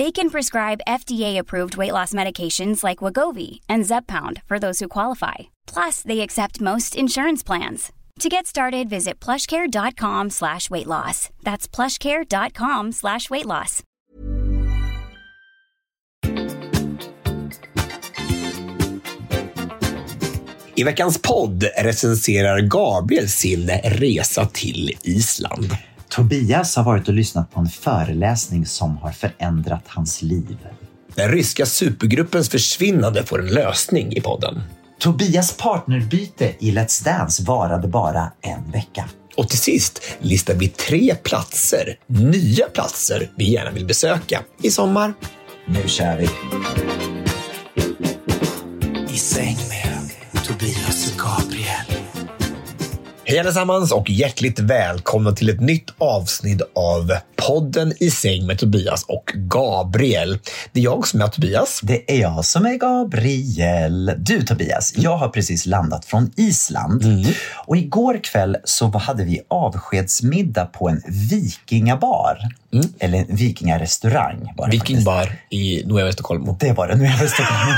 They can prescribe FDA-approved weight loss medications like Wagovi and Zepbound for those who qualify. Plus, they accept most insurance plans. To get started, visit plushcare.com slash weight loss. That's plushcare.com slash weight loss. I veckans podd recenserar Gabriel sin resa till Island. Tobias har varit och lyssnat på en föreläsning som har förändrat hans liv. Den ryska supergruppens försvinnande får en lösning i podden. Tobias partnerbyte i Let's Dance varade bara en vecka. Och till sist listar vi tre platser, nya platser vi gärna vill besöka i sommar. Nu kör vi! I säng med Tobias och Gabriel. Hej allesammans och hjärtligt välkomna till ett nytt avsnitt av podden I säng med Tobias och Gabriel. Det är jag som är Tobias. Det är jag som är Gabriel. Du Tobias, jag har precis landat från Island och igår kväll så hade vi avskedsmiddag på en vikingabar. Eller en vikingarestaurang. Vikingbar i Nueva Stockholm. Det var det, nu är jag restaurang.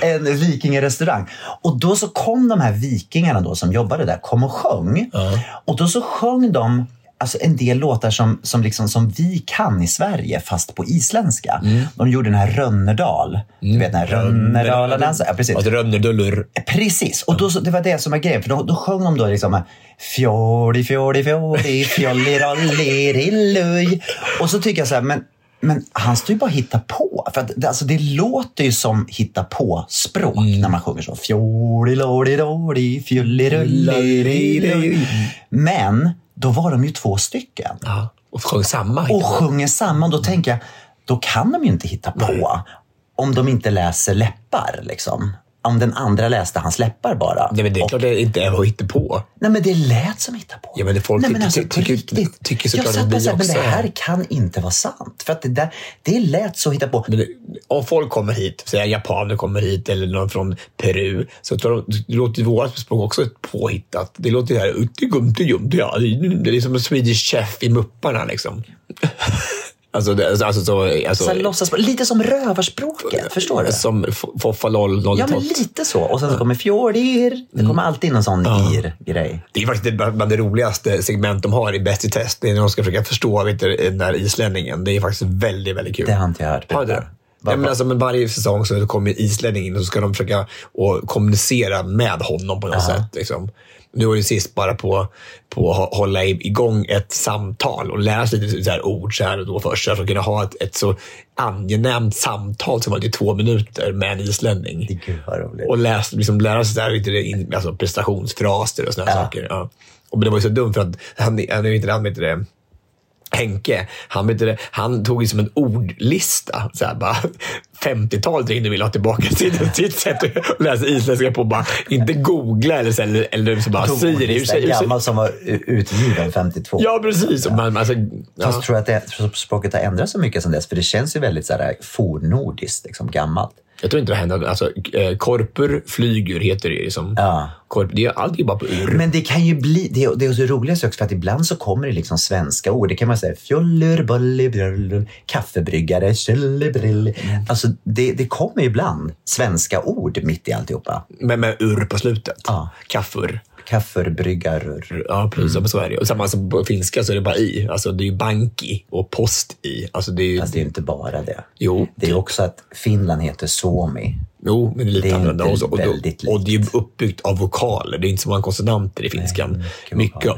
en vikingarestaurang. Och då så kom de här vikingarna då som jobbade där, kom och sjöng. Och då så sjöng de alltså en del låtar som, som, liksom, som vi kan i Sverige, fast på isländska. De gjorde den här Rönnerdal. Du vet den här Rönnerdalardansen. Ja, precis. Alltså Rönnerdullur. Precis, och då, så- det var det som var grejen. För då, då sjöng de då liksom Fjordi, fjordi, fjordi, fjolli, rolli, rilluj. Och så tycker jag så här, men, men han står ju bara och hittar på. För att, alltså, det låter ju som hitta på språk när man sjunger så. Rolli, rilluj. Men då var de ju två stycken Ja, och sjöng samma. och sjunger samman. Då tänker jag, då kan de ju inte hitta på om de inte läser läppar. Liksom. Om den andra läste hans läppar bara. Nej, men det är Och- klart det inte är att hitta på. Nej men det lät som hitta på. Ja, men det folk Nej, men alltså, tycker- riktigt. tycker såklart att vi så här, men också det är. här kan inte vara sant. För att det, där, det lät så hitta på. Men det, om folk kommer hit, säg japaner kommer hit eller någon från Peru, så tror de, det låter vårt språk också påhittat. Det låter ju här, det är som en Swedish chef i Mupparna liksom. Alltså, det, alltså, alltså, så, alltså, Så låtsas, lite som rövarspråket, förstår du? Som Foffaloll, Ja, men lite så. Och sen så kommer fjordir. Det kommer alltid någon sån ir-grej. Det är faktiskt bland det roligaste segment de har i Bäst i test. Det är när de ska försöka förstå vet du, den där islänningen. Det är faktiskt väldigt, väldigt kul. Det har inte jag hört. Har du det? Ja, men alltså, men varje säsong så kommer en islänning in och så ska de försöka och kommunicera med honom på något sätt. Liksom. Nu var det sist bara på, på att hå- hålla igång ett samtal och lära sig lite så här ord så här och då först. För att kunna ha ett, ett så angenämt samtal som var i två minuter med en islänning. Gud. Och läs, liksom lära sig där, lite in- alltså prestationsfraser och såna här saker. Ja. Och men det var ju så dumt för att han, han är ju inte han vet det, Henke, han, det, han tog ju som en ordlista. Så här, bara, 50-talet ringde och ville ha tillbaka sitt, sitt sätt att läsa isländska på. Bara, inte googla eller, så, eller, eller så bara säger det. En gammal som var utgiven 52. Ja, precis. Man, alltså, ja. Fast tror du att det, språket har ändrats så mycket sedan dess? För det känns ju väldigt så här, fornnordiskt, liksom, gammalt. Jag tror inte det händer. Alltså, eh, korpur, flygur heter det. Liksom. Ja. Korp, det är alltid bara på ur. Men det kan ju bli, det, är- det är så roligt också för att ibland så kommer det liksom svenska ord. Det kan man säga fjoller, boller, bröller, kaffebryggare, tjollebrill. Alltså det, det kommer ibland svenska ord mitt i alltihopa. med, med ur på slutet. Ja. Kaffur. Kaffebryggarur. Ja, precis. Mm. Så är det. Och samma som på finska så är det bara i. Alltså det är ju banki och post i. Alltså det är ju... Fast det är inte bara det. Jo. Det är också att Finland heter Suomi. Jo, men det är lite Det är annorlunda. också. Och, då, och det är ju uppbyggt av vokaler. Det är inte så många konsonanter i finskan. mycket mycket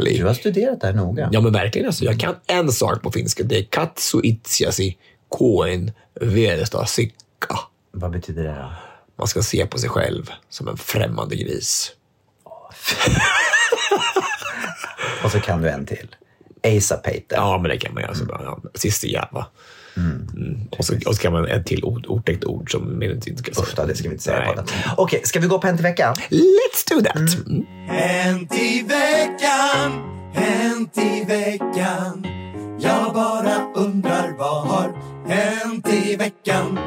ali. Du har studerat det här noga. Ja, men verkligen. Alltså, jag kan en sak på finska. Det är katsu itsiasi koen vedesta sikka. Vad betyder det då? Man ska se på sig själv som en främmande gris. Och så kan du en till. Asa Pater. Ja, men det kan man. Alltså, bara, ja, sista jävla. Mm. Och, så, och så kan man ett till ord, otäckt ord som man inte ska säga. Usch det ska vi inte säga på. Okej, ska vi gå på en till vecka? Let's do that! Mm. Hänt i veckan, hänt i veckan. Jag bara undrar vad har hänt i veckan?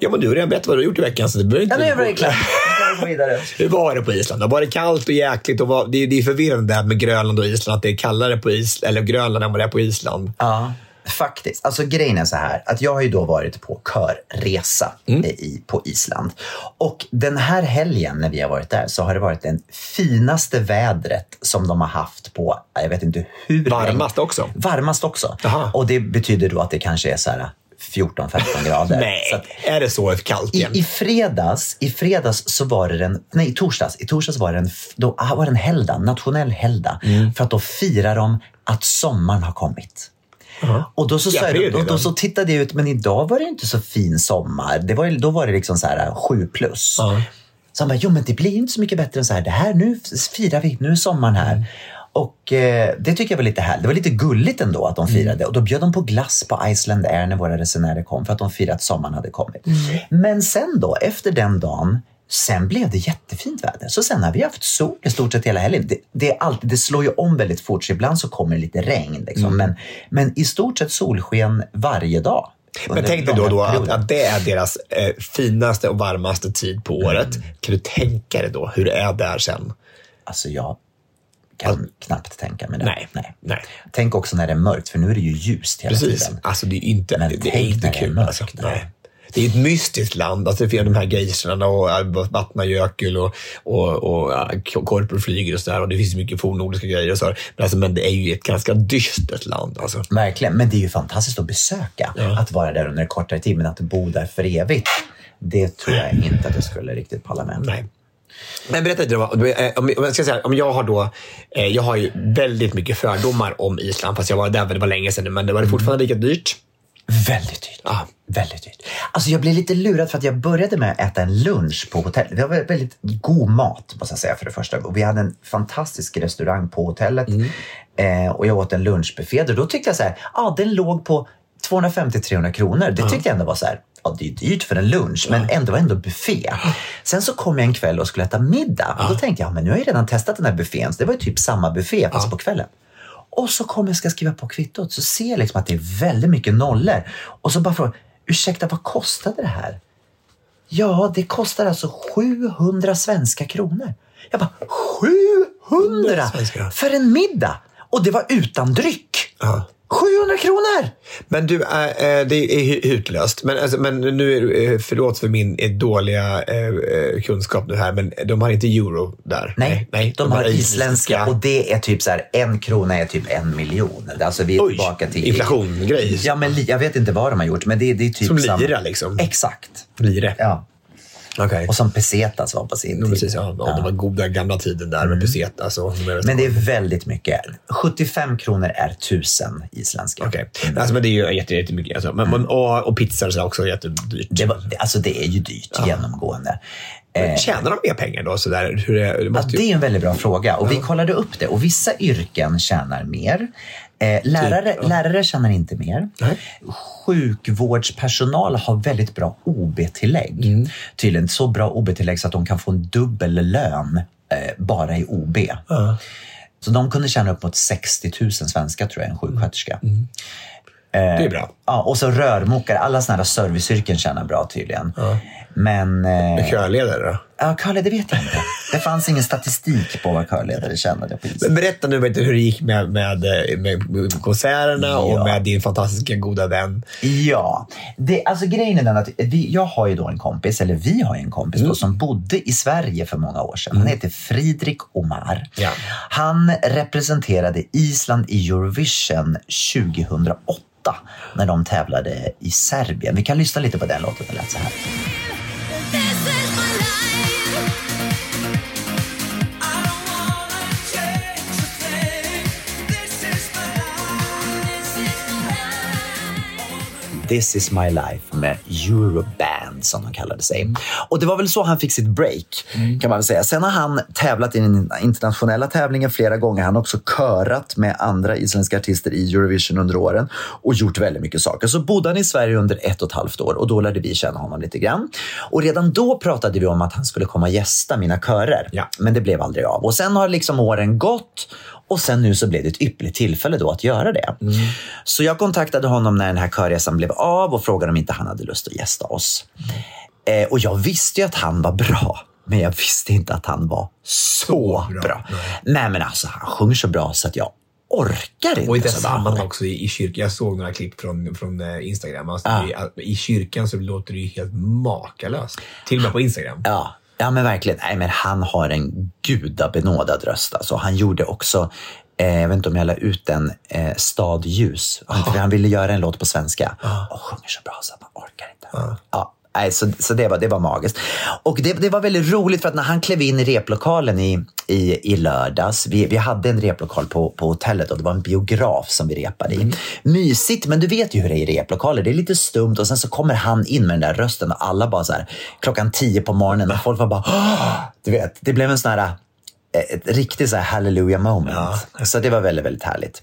Ja, men du har redan berättat vad du har gjort i veckan. Så det behöver inte Ja, nu är det vidare. Hur var det på Island? Var det kallt och jäkligt? Och var, det, är, det är förvirrande där med Grönland och Island, att det är kallare på Is, eller Grönland än vad det är på Island. Ja, faktiskt. Alltså grejen är så här att jag har ju då varit på körresa Mm. i, på Island. Och den här helgen när vi har varit där så har det varit den finaste vädret som de har haft på, jag vet inte hur länge. Varmast också. Varmast också. Jaha. Och det betyder då att det kanske är så här 14-15 grader. Nej, att är det så kallt igen? i, I fredags, i fredags så var det den, nej i torsdags, i torsdags var det en, då ah, var det en helgdag, nationell helgdag. Mm. För att då firar de att sommaren har kommit. Och då så, sa jag, då, då så tittade jag ut, men idag var det inte så fin sommar. Det var, då var det liksom så här 7 plus. Ja. Så han bara, jo men det blir inte så mycket bättre än så här. Det här, nu firar vi, nu är sommaren här. Mm. Och eh, det tycker jag var lite härligt. Det var lite gulligt ändå att de Mm. firade. Och då bjöd de på glass på Iceland Air när våra resenärer kom för att de firade att sommaren hade kommit. Mm. Men sen då, efter den dagen, sen blev det jättefint väder. Så sen har vi haft sol i stort sett hela helgen. Det, det, är alltid, det slår ju om väldigt fort, så ibland så kommer det lite regn. Liksom. Mm. Men, men i stort sett solsken varje dag. Men tänk dig då, då att, att det är deras eh, finaste och varmaste tid på året. Mm. Kan du tänka dig då hur det är där sen? Alltså jag kan knappt tänka mig det. Nej. Nej. Tänk också när det är mörkt, för nu är det ju ljust hela Precis. tiden. Alltså det är inte, Men det, det är inte när det är kul. mörkt alltså. Nej. Det är ett mystiskt land. Alltså det finns de här geyserna och äh, Vatnajökull och, och, och ja, Korpor flyger och sådär. Och det finns mycket fornnordiska grejer och så. Men, alltså, men det är ju ett ganska dystert land. Alltså. Verkligen, men det är ju fantastiskt att besöka. Att vara där under en kortare tid, men att bo där för evigt. Det tror jag inte att jag skulle riktigt palla med. Nej. Men berätta lite eh, om, om, jag ska säga, om jag har då, eh, jag har ju väldigt mycket fördomar om Island, fast jag var där, det var länge sedan men det var det fortfarande lika dyrt. Väldigt dyrt. Ja. Väldigt dyrt. Alltså jag blev lite lurad för att jag började med att äta en lunch på hotellet. Det var väldigt god mat måste jag säga för det första. Och vi hade en fantastisk restaurang på hotellet. Eh, och jag åt en lunchbuffé. Och då tyckte jag så här, ja den låg på 250-300 kronor. Det tyckte jag ändå var så här, ja det är dyrt för en lunch men ändå var ändå buffé. Sen så kom jag en kväll och skulle äta middag. Och då tänkte jag, ja, men nu har jag redan testat den här buffén. Så det var ju typ samma buffé fast på kvällen. Och så kommer jag ska skriva på kvittot så ser jag liksom att det är väldigt mycket nollor. Och så bara frågar ursäkta vad kostade det här? Ja, det kostar alltså 700 svenska kronor. Jag bara, 700 svenska. för en middag? Och det var utan dryck. Ja. 700 kronor! Men du, äh, äh, det är hu- hutlöst. Men, alltså, men nu, är eh, förlåt för min dåliga eh, kunskap nu här, men de har inte euro där? Nej, de, har isländska och det är typ så här, en krona är typ en miljon. Alltså vi är Oj, tillbaka till... inflation-grej. Ja, men jag vet inte vad de har gjort, men det, det är typ Som samma- lira liksom? Exakt. Lire? Ja. Okej. Och som pesetas var på sin Ja, tid. ja, ja. Det var goda gamla tiden där med pesetas. Och, Men det är väldigt mycket. 75 kronor är tusen isländska. Okej. Alltså, men det är ju jätte- jättemycket. Alltså. Men, men, och, och pizzor är också jättedyrt. Det, var, alltså det är ju dyrt genomgående. Men Tjänar de mer pengar då? Så där? Hur är, det Ja, måste ju... det är en väldigt bra fråga och vi kollade upp det och vissa yrken tjänar mer. Eh, lärare, lärare tjänar inte mer. Nej. Sjukvårdspersonal har väldigt bra OB-tillägg. Mm. Tydligen så bra OB-tillägg så att de kan få en dubbel lön eh, bara i OB. Så de kunde tjäna upp mot 60 000 svenska tror jag, en sjuksköterska. Det är bra. Ja, och så rörmokare, alla sådana här serviceyrken tjänar bra tydligen. Men... Eh, Körledare då? Ja, det vet jag inte. Det fanns ingen statistik på vad körledare tjänade på. Men berätta nu vet du, hur det gick med, med, med konserterna Ja. och med din fantastiska goda vän. Ja, det, alltså grejen är den att vi, jag har ju då en kompis, eller vi har en kompis Mm. då, som bodde i Sverige för många år sedan. Han heter Fridrik Omar. Ja. Han representerade Island i Eurovision 2008 när de tävlade i Serbien. Vi kan lyssna lite på den låten, den lät så här. This is my life med Euroband som de kallade sig. Och det var väl så han fick sitt break kan man väl säga. Sen har han tävlat i den internationella tävlingen flera gånger. Han har också körat med andra isländska artister i Eurovision under åren och gjort väldigt mycket saker. Så bodde han i Sverige under ett och ett halvt år och då lärde vi känna honom lite grann. Och redan då pratade vi om att han skulle komma och gästa mina körer. Ja. Men det blev aldrig av. Och sen har liksom åren gått och sen nu så blev det ett ypperligt tillfälle då att göra det. Så jag kontaktade honom när den här körresan blev av och frågade om inte han hade lust att gästa oss. Eh, och jag visste ju att han var bra. Men jag visste inte att han var så bra. bra. Nej men alltså han sjunger så bra så att jag orkar inte. Och i det så bra. sammanhang också i, i kyrkan. Jag såg några klipp från, från eh, Instagram. Alltså, Ja. i, I kyrkan så låter det ju helt makalöst. Till och med på Instagram. Ja, ja men verkligen. Nej, men han har en gudabenådad röst. Alltså. Han gjorde också, eh, jag vet inte om jag la ut den, eh, Stad ljus. För han ville göra en låt på svenska och sjunger så bra så att man orkar inte. Ja. Nej, så så det, var, det var magiskt. Och det, det var väldigt roligt för att när han klev in i replokalen i, i, i lördags, vi, vi hade en replokal på, på hotellet och det var en biograf som vi repade i. Mysigt, men du vet ju hur det är i replokaler. Det är lite stumt och sen så kommer han in med den där rösten och alla bara så här klockan tio på morgonen och folk var bara "Åh!" Du vet, det blev en sån här ett riktigt så här hallelujah moment. Så det var väldigt, väldigt härligt.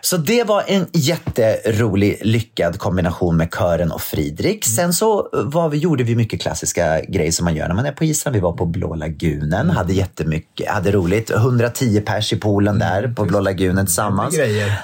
Så det var en jätterolig, lyckad kombination med kören och Fridrik. Sen så var vi, gjorde vi mycket klassiska grejer som man gör när man är på Island. Vi var på Blå lagunen, hade jättemycket, hade roligt. 110 pers i poolen där på Blå lagunen tillsammans.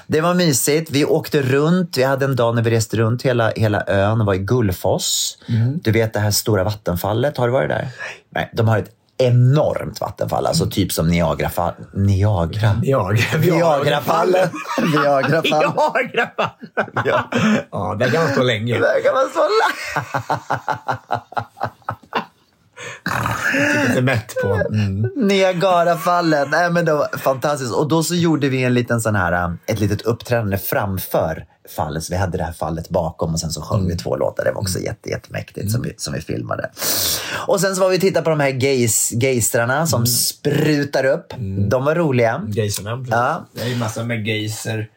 Det var mysigt. Vi åkte runt. Vi hade en dag när vi reste runt hela, hela ön och var i Gullfoss. Du vet det här stora vattenfallet. Har du varit där? Nej. De har ett enormt vattenfall, alltså typ som Niagarafall. Niagara. Jag. Viagrafallen. Viagrafallen. Ja. ja, där kan man stå länge. Där kan man stå Lite mätt på. Mm. Niagarafallen. Nej, men det var fantastiskt. Och då så gjorde vi en liten sån här, äh, ett litet uppträdande framför fallet. Så vi hade det här fallet bakom och sen så sjöng vi två låtar. Det var också jätte, jättemäktigt som, vi, som vi filmade. Och sen så var vi och tittade på de här gays, gaystrarna som sprutar upp. De var roliga. Geyserna. precis. Ja. Det är ju massor med geyser.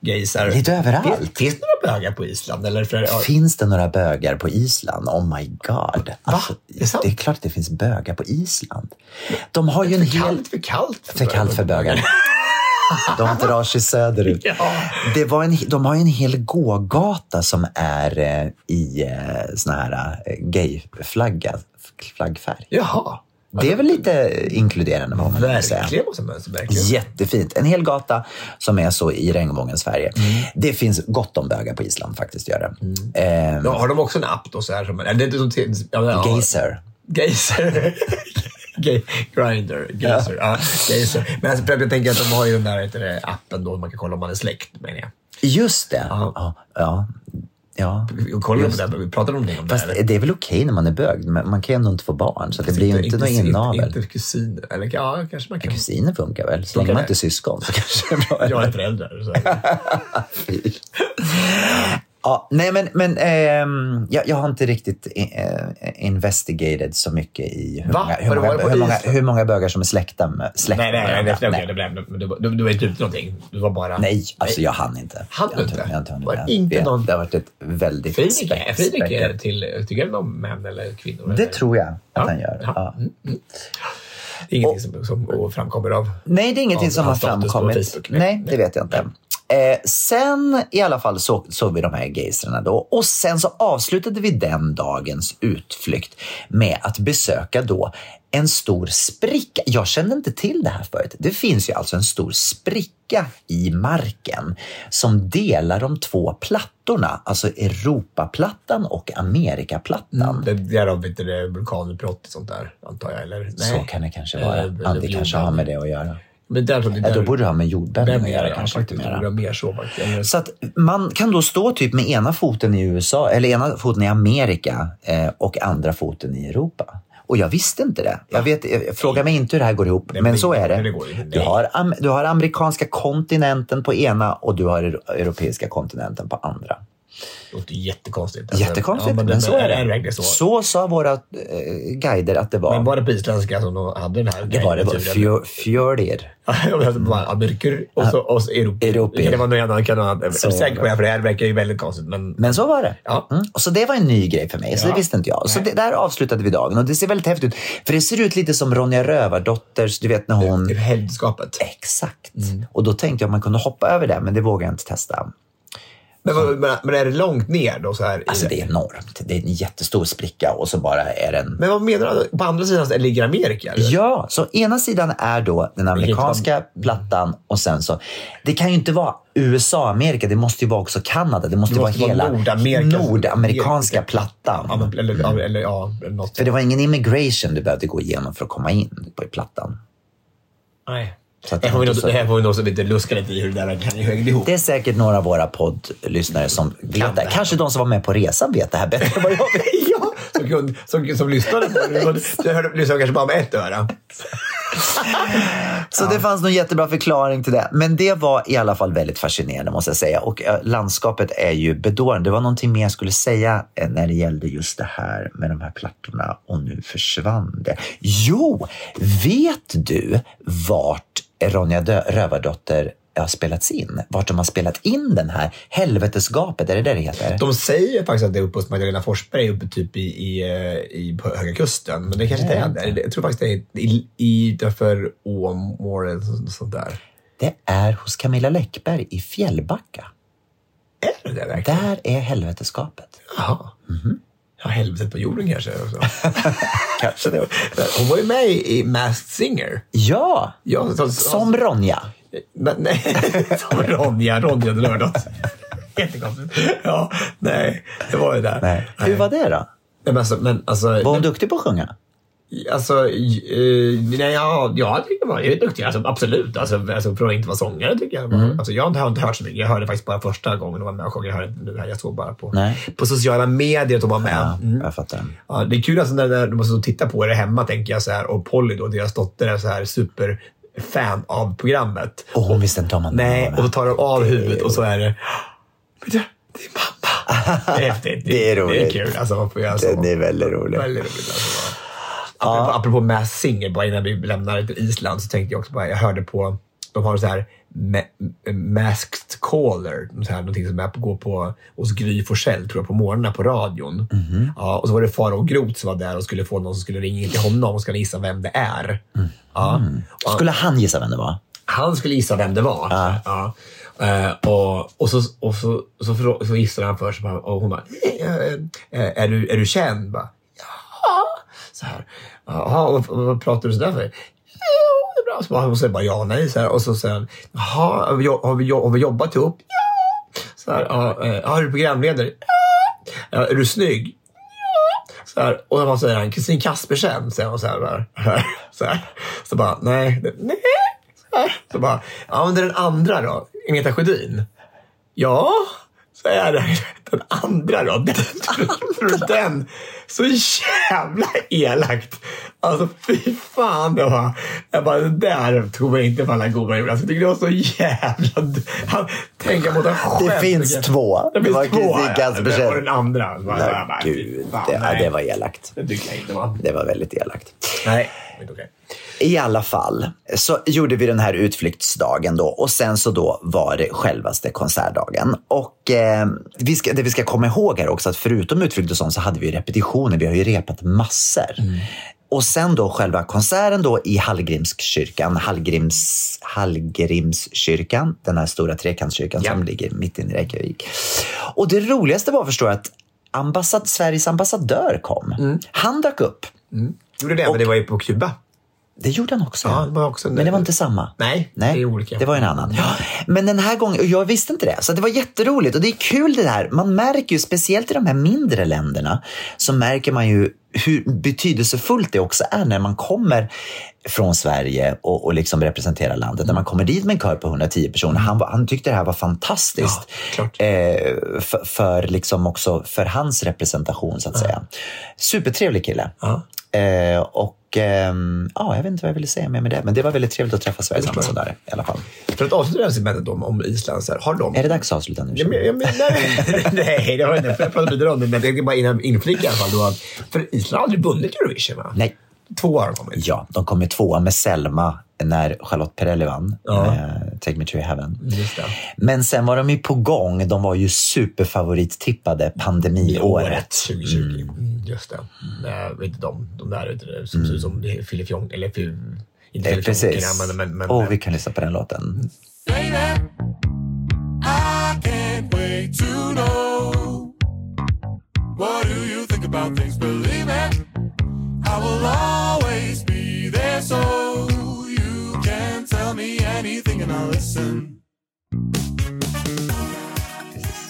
Geyser. Lite överallt. Finns, finns det några bögar på Island? Eller för, ja, Finns det några bögar på Island? Oh my god. Alltså, Det är det är klart att det finns bögar på Island. De har ju en för hel... kallt för kallt. För kallt för bögar. De drar sig söderut. Ja. Det var en, de har en hel gågata som är eh, i eh, sån här eh, gayflagga, flaggfärg. Jaha. Det är väl lite inkluderande vad man. Verkligen måste säga. Verkligen. Jättefint. En hel gata som är så i regnbågens Sverige. Det finns gott om bögar på Island faktiskt. Gör det. Ehm, Ja, har de också en app då? Så här som, eller det är inte som till, ja, ja, Geyser. Geyser. Grinder. Geyser. Ja. Geyser. Men alltså, jag tänker att de har ju den där heter det, appen då man kan kolla om man är släkt. Menar jag. Just det. Ja. Ja. Ja. ja. Just på det? Pratar de om det? Fast eller? det är väl okej när man är bög, men man kan ju ändå inte få barn. Så det blir ju inte något inte, inavel. inte kusiner. Eller ja, kanske man kan. Kusiner funkar väl? Så länge man det? inte är syskon så kanske det är bra. Jag är förälder. Så. Ja, nej, men, men ehm, jag, jag har inte riktigt eh, investigated så mycket i hur Va? många, hur, du många, hur, många, hur många bögar som är släkta med, släkt Nej, nej, nej, nej. det blev, men du, du, du var inte ute någonting. Du var bara... Nej, alltså jag hann inte. Hann jag du inte? Jag inte hunnit Var med. inte det, någon- det har varit ett väldigt Fridrik, är- späckat- till... Tycker du om män eller kvinnor? Det eller? tror jag att Ja. han gör. Ja. Ja. Det är ingenting som, som framkommer av... Nej, det är ingenting som har framkommit. Nej. Nej, det vet jag inte. Eh, sen i alla fall så såg vi de här geistrarna då och sen så avslutade vi den dagens utflykt med att besöka då en stor spricka. Jag kände inte till det här förut. Det finns ju alltså en stor spricka i marken som delar de två plattorna, alltså Europaplattan och Amerikaplattan. Det, därav inte det vulkanutbrott och sånt där, antar jag. Eller? Så kan det kanske vara. Eh, eller kanske har med det att göra. Men där, Ja, där, då borde det ha med jordbävning att göra ja, kanske faktiskt. Mera. borde mer så faktiskt. Så att man kan då stå typ med ena foten i USA, eller ena foten i Amerika eh, och andra foten i Europa. Och jag visste inte det. Jag vet, fråga mig inte hur det här går ihop, Nej, men så är det det. Du har, du har amerikanska kontinenten på ena och du har euro- europeiska kontinenten på andra. Låter jättekonstigt. Alltså, Jättekonstigt, ja, men, det- så är det. Är det verkligen så? Så sa våra eh, guider att det var. Men var det på isländska som de hade den här det var det. var guideturen? fjör- Fjördir. Men alltså bara Ameriker och så, och så. Det var någon annan kanal. Jag är säker på det, för det här verkar ju väldigt konstigt. Men, Men så var det. Ja. Mm. Och så det var en ny grej för mig, så Ja. det visste inte jag. Så det, där avslutade vi dagen och det ser väldigt häftigt ut. För det ser ut lite som Ronja Rövardotters, du vet när hon... helgskapet. Exakt. Och då tänkte jag om man kunde hoppa över det, men det vågar jag inte testa. Men, men, men är det långt ner då? Så här, Alltså det är enormt. Det är en jättestor spricka och så bara är den... Men vad menar du? På andra sidan ligger Amerika? Eller? Ja, så ena sidan är då den amerikanska plattan och sen så... Det kan ju inte vara USA-Amerika, det måste ju vara också Kanada. Det måste, Det måste vara hela Nordamerika. nordamerikanska plattan. Ja, men, eller, ja, eller ja, något. För det var ingen immigration du behövde gå igenom för att komma in på plattan. Nej. Det här vi nog- det här får vi nog så lite luska lite i hur det där kan hängde ihop. Det är säkert några av våra poddlyssnare som vet det. Kanske de som var med på resan vet det här bättre än vad jag vet. ja, som, som, som lyssnade på det. Du hörde- lyssnade kanske bara med ett öra. Så det fanns någon jättebra förklaring till det. Men det var i alla fall väldigt fascinerande måste jag säga. Och eh, landskapet är ju bedårande. Det var någonting mer jag skulle säga eh, när det gällde just det här med de här plattorna och nu försvann det. Jo, vet du vart Ronja Dö- Rövardotter har spelats in? Vart de har spelat in den här helvetesgapet? Är det det det heter? De säger faktiskt att det är uppe hos Magdalena Forsberg uppe typ i, i, eh, i på Höga Kusten. Men det kanske inte är där. Jag tror faktiskt det är i, i därför Åmål eller så- sånt där. Det är hos Camilla Läckberg i Fjällbacka. Är det det verkligen? Där är helvetesgapet. Jaha. Ja, helvetet på jorden kanske. Kanske det. Hon var ju med i Masked Singer. Ja, Ja, så, som Ronja. Men, nej, som Ronja, Ronja Lördags. Jättekonstigt. Ja, nej, det var ju där. Nej. Hur var det då? Nej, men alltså, men alltså, Var hon duktig på att sjunga? Alltså, eh, nej, ja, jag tycker man är duktig. Alltså, absolut. Alltså, alltså, för att inte vara sångare tycker jag. Mm. Alltså, jag har inte, har inte hört så mycket. Jag hörde faktiskt bara första gången de var med och sjöng. Jag hörde inte nu här. Jag såg bara på, Nej. på sociala medier att de var med. Ja, Mm. jag fattar. Ja, det är kul alltså när, när de måste titta på det hemma, tänker jag. Så här, och Polly, då, deras dotter, är så här superfan av programmet. Och hon visste inte om att Nej, och så tar de av huvudet och så är det... Det, det är mamma. Det är häftigt. Det är Det är roligt. kul. Alltså, man får göra så. Den är väldigt rolig. Väldigt roligt. Alltså. Apropå, apropå Mass Singer, bara innan vi lämnar Island, så tänkte jag också bara, jag hörde på, de har så här ma- Masked Caller, så här, någonting som är på, går på hos Gry Forssell, tror jag, på morgnarna på radion. Ja, och så var det Farao Groth som var där och skulle få någon som skulle ringa in till honom och skulle gissa vem det är. Ja. Och Skulle han gissa vem det var? han skulle gissa vem det var. Ja. Ja. Eh, och, och, så, och så, så, frå- så gissade han först och hon bara, "Eh, eh, är, du, är du känd? Bara, ja. Så här. Jaha, vad, vad pratar du sådär för? Jo, det är bra. Så bara, hon säger bara ja och nej. Så här. Och så säger han, jaha, har vi, har vi, har vi jobbat ihop? Ja. Så här, ja, eh, är du programledare? Ja. Är du snygg? Så här, och vad säger han? Kristin Kaspersen? Säger hon så här. Bara. Så, här. så bara, nej. Nej. Så, här. så bara, ja men det är den andra då. Agneta Sjödin. Ja, så är det. Den andra då. Den, tror du den? Så jävla elakt. Alltså fy fan. Det var, jag bara, det där tog mig inte på alla goda jord. Alltså, jag tycker det var så jävla... Han, tänka mot en själv. Det finns två. Det Det var två. Kristin ja. Kaspersen. Och den andra. Bara, jag bara, Nej, fy gud. fan, Det, ja, nej. det var elakt. Det tycker jag inte var. Det var väldigt elakt. Nej, inte okej. I alla fall så gjorde vi den här utflyktsdagen då och sen så då var det självaste konsertdagen. Och eh, vi ska, det vi ska komma ihåg här också att förutom utflykt och sånt så hade vi repetitioner. Vi har ju repat massor. och sen då själva konserten då i Hallgrimskyrkan, Hallgrims, Hallgrimskyrkan, den här stora trekantskyrkan Ja. som ligger mitt inne i Reykjavik. Och det roligaste var förstår jag att ambassad, Sveriges ambassadör kom. Mm. Han dök upp. Gjorde det, men det var ju på Kuba. Det gjorde han också. Ja, det var också en- Men det var inte samma. Nej, Nej, det är olika. Det var en annan. Men den här gången, och jag visste inte det, så det var jätteroligt. Och det är kul det här. Man märker ju, speciellt i de här mindre länderna, så märker man ju hur betydelsefullt det också är när man kommer från Sverige och, och liksom representerar landet. När man kommer dit med en kör på 110 personer. Han, han tyckte det här var fantastiskt. Ja. Eh, för, för, liksom också för hans representation så att säga. Supertrevlig kille. Ja. Eh, och ehm, ja, jag vet inte vad jag ville säga mer med det, men det var väldigt trevligt att träffa Sveriges jag. ambassadör i alla fall. För att avsluta det här segmentet om, om Island, så här, har de... Är det dags att avsluta nu? Ja, men, ja, men, nej, nej, det var inte. Jag pratar vidare om det, men jag tänkte bara inflika i alla fall. Då, för Island har aldrig vunnit Eurovision, va? Nej. Två år har de kommit. Ja, de kom ju tvåa med Selma när Charlotte Perrelli vann. Ja. med Take Me To Heaven. Just det. Men sen var de ju på gång. De var ju superfavorittippade pandemiåret. 2020. Mm, just det. Nej, vet inte de, de där vet du, som ser ut som Filifjong, eller fi, inte Eh, Filifjonkerna, precis. men... men, men Och vi kan lyssna på den låten. Baby, I can't wait to know. What do you think about things? Believe me, I will always be there so you can tell me anything and I'll listen.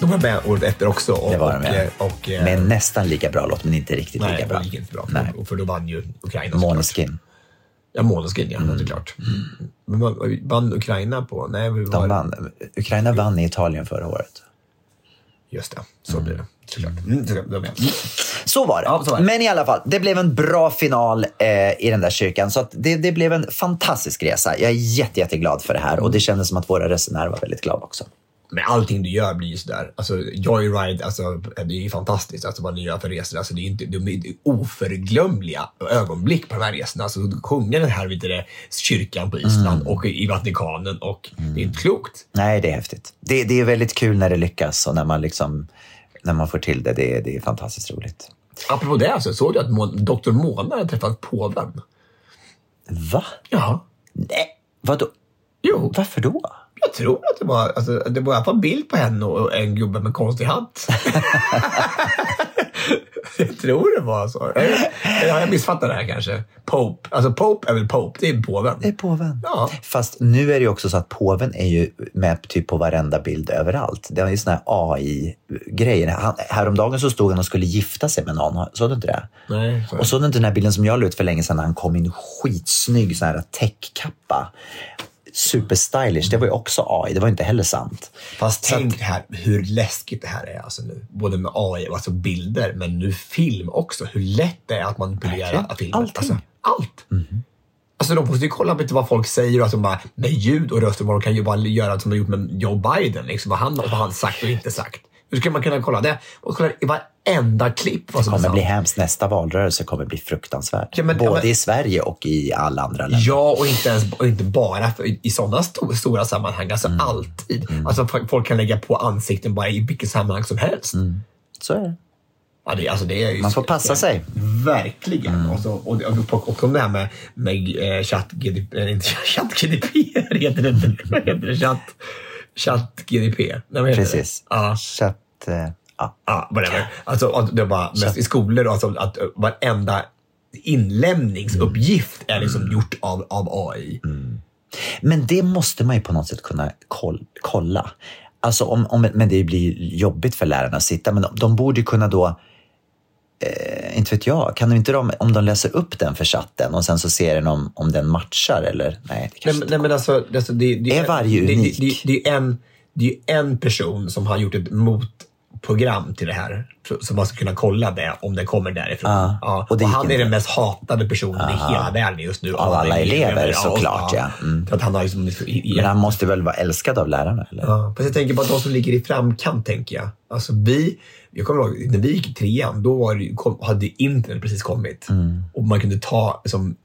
De var med året efter också. Och, Det var de, och, ja. eh, och, eh, Med en nästan lika bra låt, men inte riktigt Nej, lika det bra. gick inte bra. Nej. För, för då vann ju Ukraina. Måneskin. Ja, Måneskin, ja. Såklart. Mm. Men vann Ukraina på? Nej, vi var, De vann. Ukraina vann i Italien förra året. Just det, så blir det. Såklart. Mm, så- var det. Ja, så var det. Men i alla fall, det blev en bra final eh, i den där kyrkan. Så att det, det blev en fantastisk resa. Jag är jätte, jätteglad för det här och det kändes som att våra resenärer var väldigt glada också. Men allting du gör blir ju sådär. Alltså, Joyride, alltså, det är ju fantastiskt. Alltså, vad ni gör för resor. Alltså, det är inte, de är oförglömliga ögonblick på de här resorna. Alltså, sjunga den här vet du, kyrkan på Island och i Vatikanen. Och Det är inte klokt. Nej, det är häftigt. Det, det är väldigt kul när det lyckas och när man, liksom, när man får till det. Det, är- det är fantastiskt roligt. Apropå det, alltså, såg du att Mo- Dr. Mona hade träffat påven? Va? Ja. Nej, vadå? Jo, Varför då? Jag tror att det var, alltså, det var i alla fall en bild på henne och en gubbe med konstig hatt. jag tror det var så. Eller har jag missfattat det här kanske? Pope. Alltså Pope är väl Pope? Det är påven. Det är påven. Ja. Fast nu är det ju också så att påven är ju med typ på varenda bild överallt. Det är ju såna här AI-grejer. Han, häromdagen så stod han och skulle gifta sig med någon. Såg du inte det? Nej, så- Och såg du inte den här bilden som jag la ut för länge sedan när han kom i en skitsnygg sån här täckkappa? Superstylish. Det var ju också AI. Det var inte heller sant. Fast Så att- tänk här hur läskigt det här är alltså nu. Både med AI och alltså bilder, men nu film också. Hur lätt det är att manipulera filmer. Allting. Alltså, allt. Alltså de måste ju kolla på vad folk säger och att de bara, med ljud och röst och vad de kan ju bara göra som de gjort med Joe Biden. Liksom, vad, han, vad han sagt och inte sagt. Hur ska man kunna kolla det? Och kolla i varenda klipp vad Det som är kommer bli hemskt. Nästa valrörelse kommer bli fruktansvärt. Ja, men- ja, Både men- i Sverige och i alla andra länder. Ja, och inte, ens, och inte bara för, i sådana sto, stora sammanhang. Alltså Mm. alltid. Alltså f- folk kan lägga på ansikten bara i vilket sammanhang som helst. Så är det. Ja, det, alltså det är Man får passa sig. Verkligen. Mm. Och, så, och, och, och om det här med, med eh, chatt GDP, eller inte chatt GDP, heter det inte. Vad heter det? Chatt, chatt GDP. Nej, Precis. Det? Ja, Så att, eh, ja. ja, whatever. Alltså, att det var mest i skolor, då, alltså, att varenda inlämningsuppgift är liksom Mm. gjort av, av AI. Men det måste man ju på något sätt kunna koll, kolla. Alltså om, om, men det blir jobbigt för lärarna att sitta, men de, de borde kunna då Eh, inte vet jag, kan de inte de, om de läser upp den för chatten och sen så ser den om, om den matchar eller? Nej, det kanske nej, men alltså, alltså det, det, Är varje det, unik? det, det, är en, det är ju en person som har gjort ett motprogram till det här. Så man ska kunna kolla det om det kommer därifrån. Ja, Ja, och och han är inte. den mest hatade personen i hela världen just nu. Av alla elever, såklart, ja. Mm. För att han har liksom, i, i, Men han måste väl vara älskad av lärarna? Eller? Ja, fast jag tänker på de som ligger i framkant, tänker jag. Alltså vi, jag kommer ihåg, när vi gick i trean, då var det, kom, hade internet precis kommit. Mm. Och man kunde ta, liksom,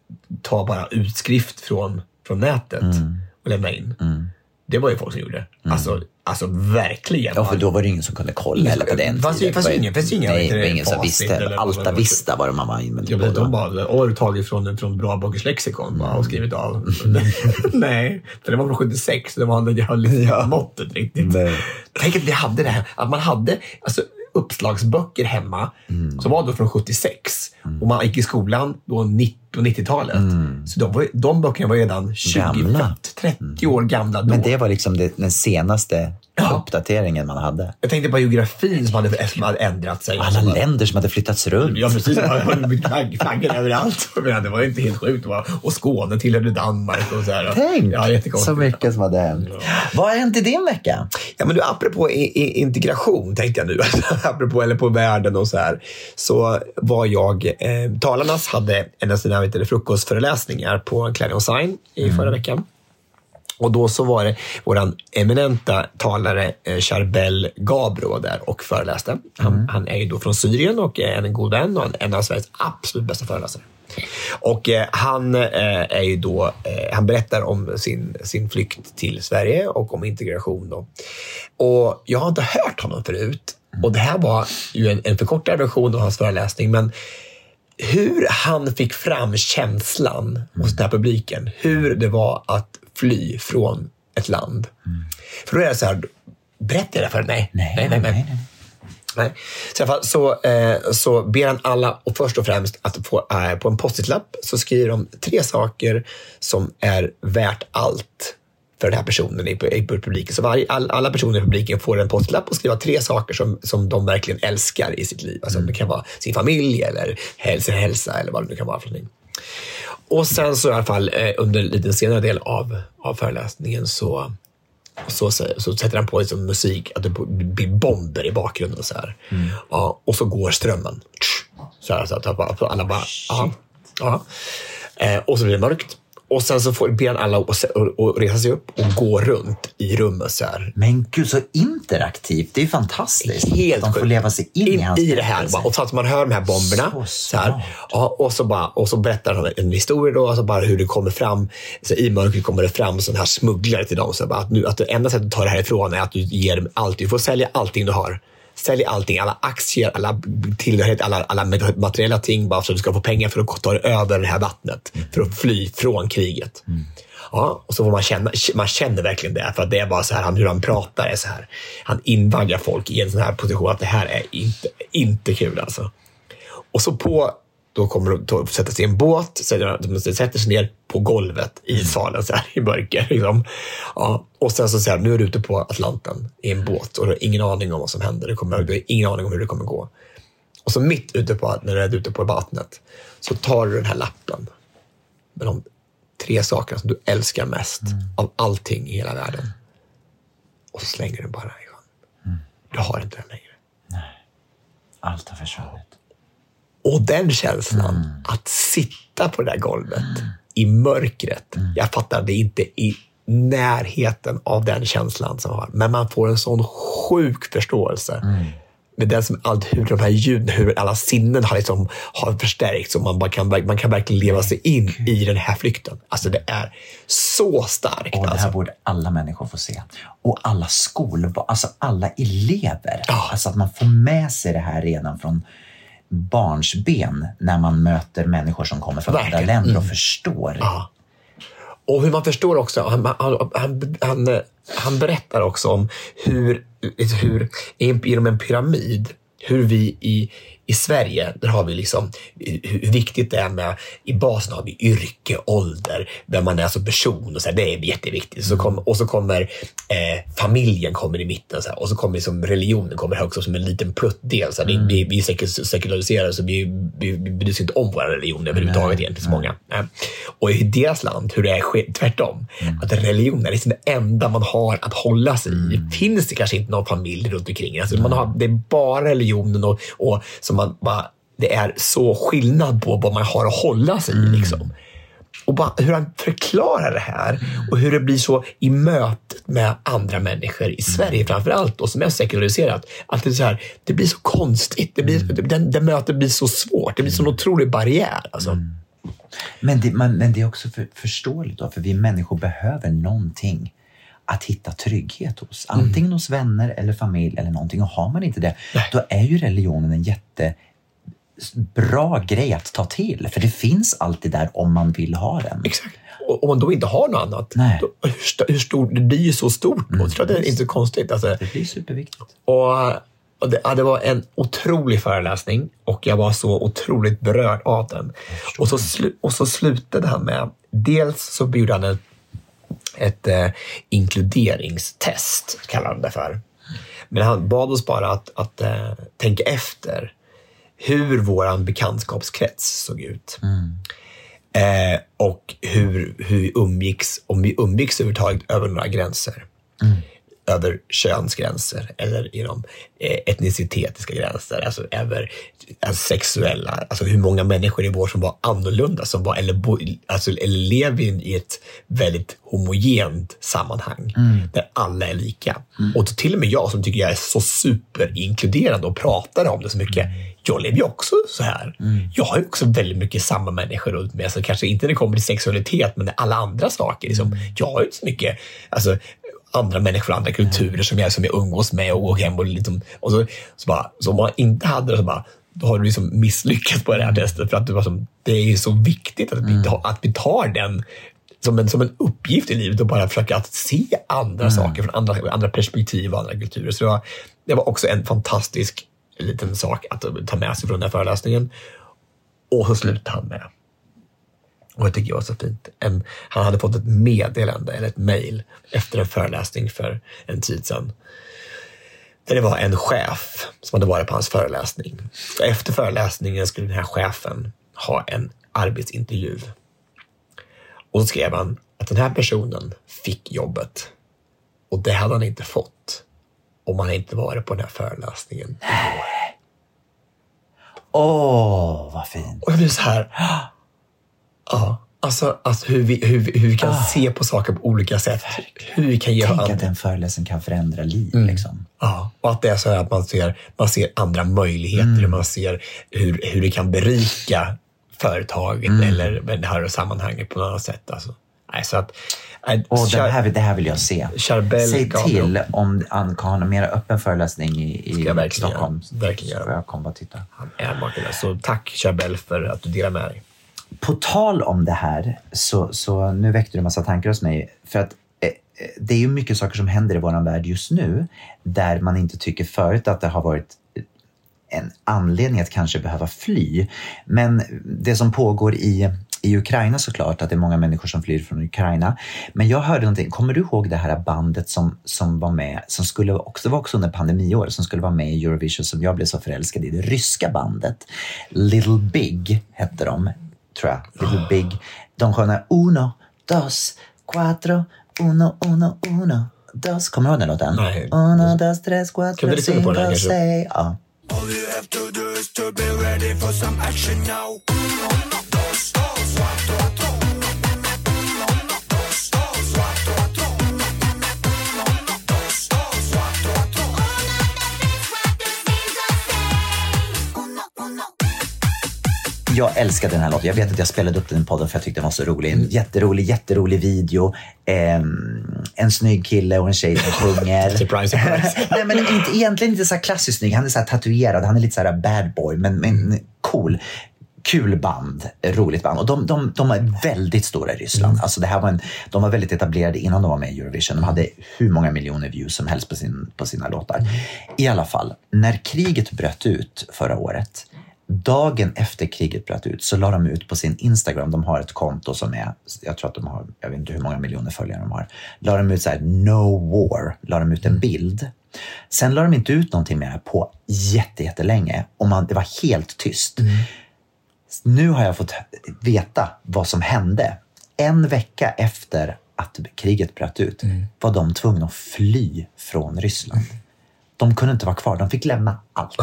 ta bara utskrift från, från nätet Mm. och lämna in. Det det var ju folk som gjorde. Alltså, alltså verkligen. Mm. Ja, för då var det ingen som kunde kolla heller på den Fast- tiden. fast Det ingen- fast ingen, Nej, det var ingen som visste. Alta Vista var det man använde Ja, men de bara, har du tagit från, från Bra Bakers lexikon bara och skrivit av? Nej, det var från 76, så det var jag höll inte måttet riktigt. Nej. Tänk att vi hade det här, att man hade alltså, uppslagsböcker hemma som var då från 76 och man gick i skolan då 90 på 90-talet. Så de, var, de böckerna var redan 20, Gamla. 30 år gamla då. Men det var liksom det, den senaste uppdateringen man hade. Jag tänkte på geografin som hade, som hade ändrat sig. Alla länder som hade flyttats runt. Ja, precis. Flaggor överallt. Det var inte helt sjukt. Och Skåne tillhörde Danmark och så här. Tänk Ja, så mycket som hade hänt. Vad har hänt i din vecka? Ja, men du, apropå integration, tänkte jag nu, apropå eller på världen och så här, så var jag, eh, Talarnas hade en av sina vet du, frukostföreläsningar på Clarion Sign i förra veckan. Och då så var det vår eminenta talare eh, Charbel Gabro där och föreläste. Han, han är ju då från Syrien och är en god vän och en- en av Sveriges absolut bästa föreläsare. Och eh, han eh, är ju då, eh, han berättar om sin, sin flykt till Sverige och om integration. Då. Och jag har inte hört honom förut. Och det här var ju en, en förkortad version av hans föreläsning, men hur han fick fram känslan hos den här publiken. Hur det var att fly från ett land. För då är det så här, berättar jag det för dig? Nej. nej, nej, nej. nej, nej. Nej. Så, fall, så, eh, så ber han alla, och först och främst, att få, eh, på en post-it-lapp så skriver de tre saker som är värt allt för den här personen i, i publiken. Så varje, all, alla personer i publiken får en post-it-lapp och skriva tre saker som, som de verkligen älskar i sitt liv. Alltså, Det kan vara sin familj eller hälsa, hälsa eller vad det nu kan vara för någonting. Och sen så i alla fall eh, under en lite senare del av, av föreläsningen så så, så, så sätter han på liksom musik, att det blir bomber i bakgrunden. Så här. Ja, och så går strömmen. Så, här, så att alla bara, ja, ja. Eh, och så blir det mörkt. Och sen så får, ber han alla att resa sig upp och gå runt i rummet så här. Men gud, så interaktivt. Det är fantastiskt. Helt De får leva sig in, i hans i det här. Bara, och så att man hör de här bomberna. Så Så här, ja, och, så bara, och så berättar han en historia då, alltså bara hur det kommer fram. Så I mörkret kommer det fram sådana här smugglare till dem. Så bara, att, nu, att det enda sättet att ta det härifrån är att du ger dem allt. Du får sälja allting du har. Sälj allting, alla aktier, alla tillhörigheter, alla, alla materiella ting bara så att du ska få pengar för att ta dig över det här vattnet. För att fly från kriget. Ja, och så får man känna, man känner verkligen det. För att det är bara så här, han, hur han pratar är så här. Han invaggar folk i en sån här position att det här är inte, inte kul alltså. Och så på, då kommer de sätta sig i en båt, så de sätter sig ner på golvet i salen så här, i mörker. Liksom. Ja, och sen så säger nu är du ute på Atlanten i en båt och du har ingen aning om vad som händer. Du, kommer, du har ingen aning om hur det kommer gå. Och så mitt ute på, när du är ute på vattnet så tar du den här lappen med de tre sakerna som du älskar mest av allting i hela världen. Och så slänger du bara i sjön. Du har inte den längre. Allt har försvunnit. Och den känslan, att sitta på det där golvet i mörkret. Jag fattar, det är inte i närheten av den känslan som har. Men man får en sån sjuk förståelse. Med den som allt, hur de här ljuden, hur alla sinnen har, liksom, har förstärkts och man, bara kan, man kan verkligen leva sig in i den här flykten. Alltså det är så starkt. Och det alltså. här borde alla människor få se. Och alla skolbarn, alltså alla elever. Ja. Alltså att man får med sig det här redan från barnsben när man möter människor som kommer från andra Verkligen. länder och förstår. Ja. Och hur man förstår också, han, han, han, han, han berättar också om hur, hur genom en pyramid, hur vi i, i Sverige, där har vi liksom hur viktigt det är med, i basen har vi yrke, ålder, vem man är som person och så här, det är jätteviktigt. Så kom, och så kommer eh, familjen kommer i mitten så här, och så kommer liksom religionen kommer högst upp som en liten pluttdel. Så här, vi, vi, vi är sekul- sekulariserade så vi, vi, vi bryr oss inte om vår religion överhuvudtaget egentligen, så många. Eh, Och i deras land, hur det är tvärtom, att religion är liksom det enda man har att hålla sig i. Det finns det kanske inte någon familj runt omkring. Alltså man har, det är bara religionen och, och som man bara, det är så skillnad på vad man har att hålla sig i. Liksom. Och bara hur han förklarar det här och hur det blir så i mötet med andra människor i Sverige framför allt och som är sekulariserat. Att det, är så här, det blir så konstigt. Det, blir, den, det mötet blir så svårt. Det blir så en otrolig barriär. Alltså. Men, det, man, men det är också för, förståeligt då, för vi människor behöver någonting att hitta trygghet hos. Antingen hos vänner eller familj eller någonting. Och har man inte det, Nej. då är ju religionen en jätte bra grej att ta till. För det finns alltid där om man vill ha den. Exakt. Och om man då inte har något annat, Nej. Då, hur, st- hur stort, det blir ju så stort. Mm. Så det är inte så konstigt. Alltså. Det blir superviktigt. Och, och det, ja, det var en otrolig föreläsning och jag var så otroligt berörd av den. Och så, slu, och så slutade han med, dels så gjorde han ett, ett eh, inkluderingstest, kallar han det för. Men han bad oss bara att, att eh, tänka efter hur vår bekantskapskrets såg ut. Eh, och hur, hur vi umgicks, om vi umgicks överhuvudtaget över några gränser. Över könsgränser eller inom eh, etnicitetiska gränser, alltså över alltså sexuella, alltså hur många människor i vår som var annorlunda, som var, eller, bo, alltså, eller lever i ett väldigt homogent sammanhang där alla är lika. Och till och med jag som tycker jag är så superinkluderande och pratar om det så mycket, jag lever ju också så här. Jag har ju också väldigt mycket samma människor runt mig. Alltså, kanske inte när det kommer till sexualitet, men alla andra saker. Liksom. Jag har ju inte så mycket alltså, andra människor, andra kulturer som jag, som jag umgås med och går hem och, liksom, och så, så, bara, så om man inte hade det så bara, då har du liksom misslyckats på det här testet. För att du var som, det är så viktigt att vi, tar- att vi tar den som en, som en uppgift i livet och bara försöka att se andra saker från andra, andra perspektiv och andra kulturer. Så det var, det var också en fantastisk liten sak att ta med sig från den här föreläsningen. Och så slutade han med, och jag tycker det var så fint, en, han hade fått ett meddelande eller ett mejl efter en föreläsning för en tid sedan. Där det var en chef som hade varit på hans föreläsning. Och efter föreläsningen skulle den här chefen ha en arbetsintervju. Och så skrev han att den här personen fick jobbet. Och det hade han inte fått om han inte varit på den här föreläsningen. Åh, vad fint. Och jag blir så här... Ja, alltså, alltså hur, vi, hur, hur vi kan se på saker på olika sätt. Hur vi kan ge Tänk att en föreläsning kan förändra liv. Mm. Liksom. Ja, och att det är så att man ser, man ser andra möjligheter. Man ser hur, hur det kan berika företaget eller det här sammanhanget på något annat sätt. Alltså. Nej, så att, Och det Char- här, det här vill jag se. Charbel Säg till om han kan ha en mer öppen föreläsning i, i verkligen Stockholm. Verkligen Så göra. jag kommer bara titta. Han är makalös. Så tack Charbel för att du delar med dig. På tal om det här, så, så nu väckte du en massa tankar hos mig. För att eh, eh det är ju mycket saker som händer i vår värld just nu där man inte tycker förut att det har varit en anledning att kanske behöva fly. Men det som pågår i, i Ukraina såklart, att det är många människor som flyr från Ukraina. Men jag hörde någonting, kommer du ihåg det här bandet som, som var med, som skulle också, var också under pandemiår, som skulle vara med i Eurovision som jag blev så förälskad i, det ryska bandet. Little Big hette de, tror jag. Little Big. De sjöng uno, dos, cuatro, uno, uno, uno. Dos, kommer du ihåg den låten? Nej. Uno, dos, tres, Kan cuatro, du lyssna på den här cinco, kanske? seis. Ja. All you have to do is to be ready for some action now. Jag älskade den här låten. Jag vet att jag spelade upp den i podden för jag tyckte den var så rolig. En jätterolig, jätterolig video. Ehm, en snygg kille och en tjej som sjunger. Surprise, surprise. Nej, men inte, egentligen inte så här klassiskt snygg. Han är så här tatuerad. Han är lite så här bad boy, men, men cool. Kul band, roligt band. Och de, de, de är väldigt stora i Ryssland. Alltså det här var en, de var väldigt etablerade innan de var med i Eurovision. De hade hur många miljoner views som helst på, sin, på sina låtar. I alla fall, när kriget bröt ut förra året Dagen efter kriget bröt ut så la de ut på sin Instagram, de har ett konto som är, jag tror att de har, jag vet inte hur många miljoner följare de har, la de ut så här no war, la de ut en bild. Sen la de inte ut någonting mer på jätte, jättelänge och man, det var helt tyst. Nu har jag fått veta vad som hände. En vecka efter att kriget bröt ut var de tvungna att fly från Ryssland. De kunde inte vara kvar, de fick lämna allt.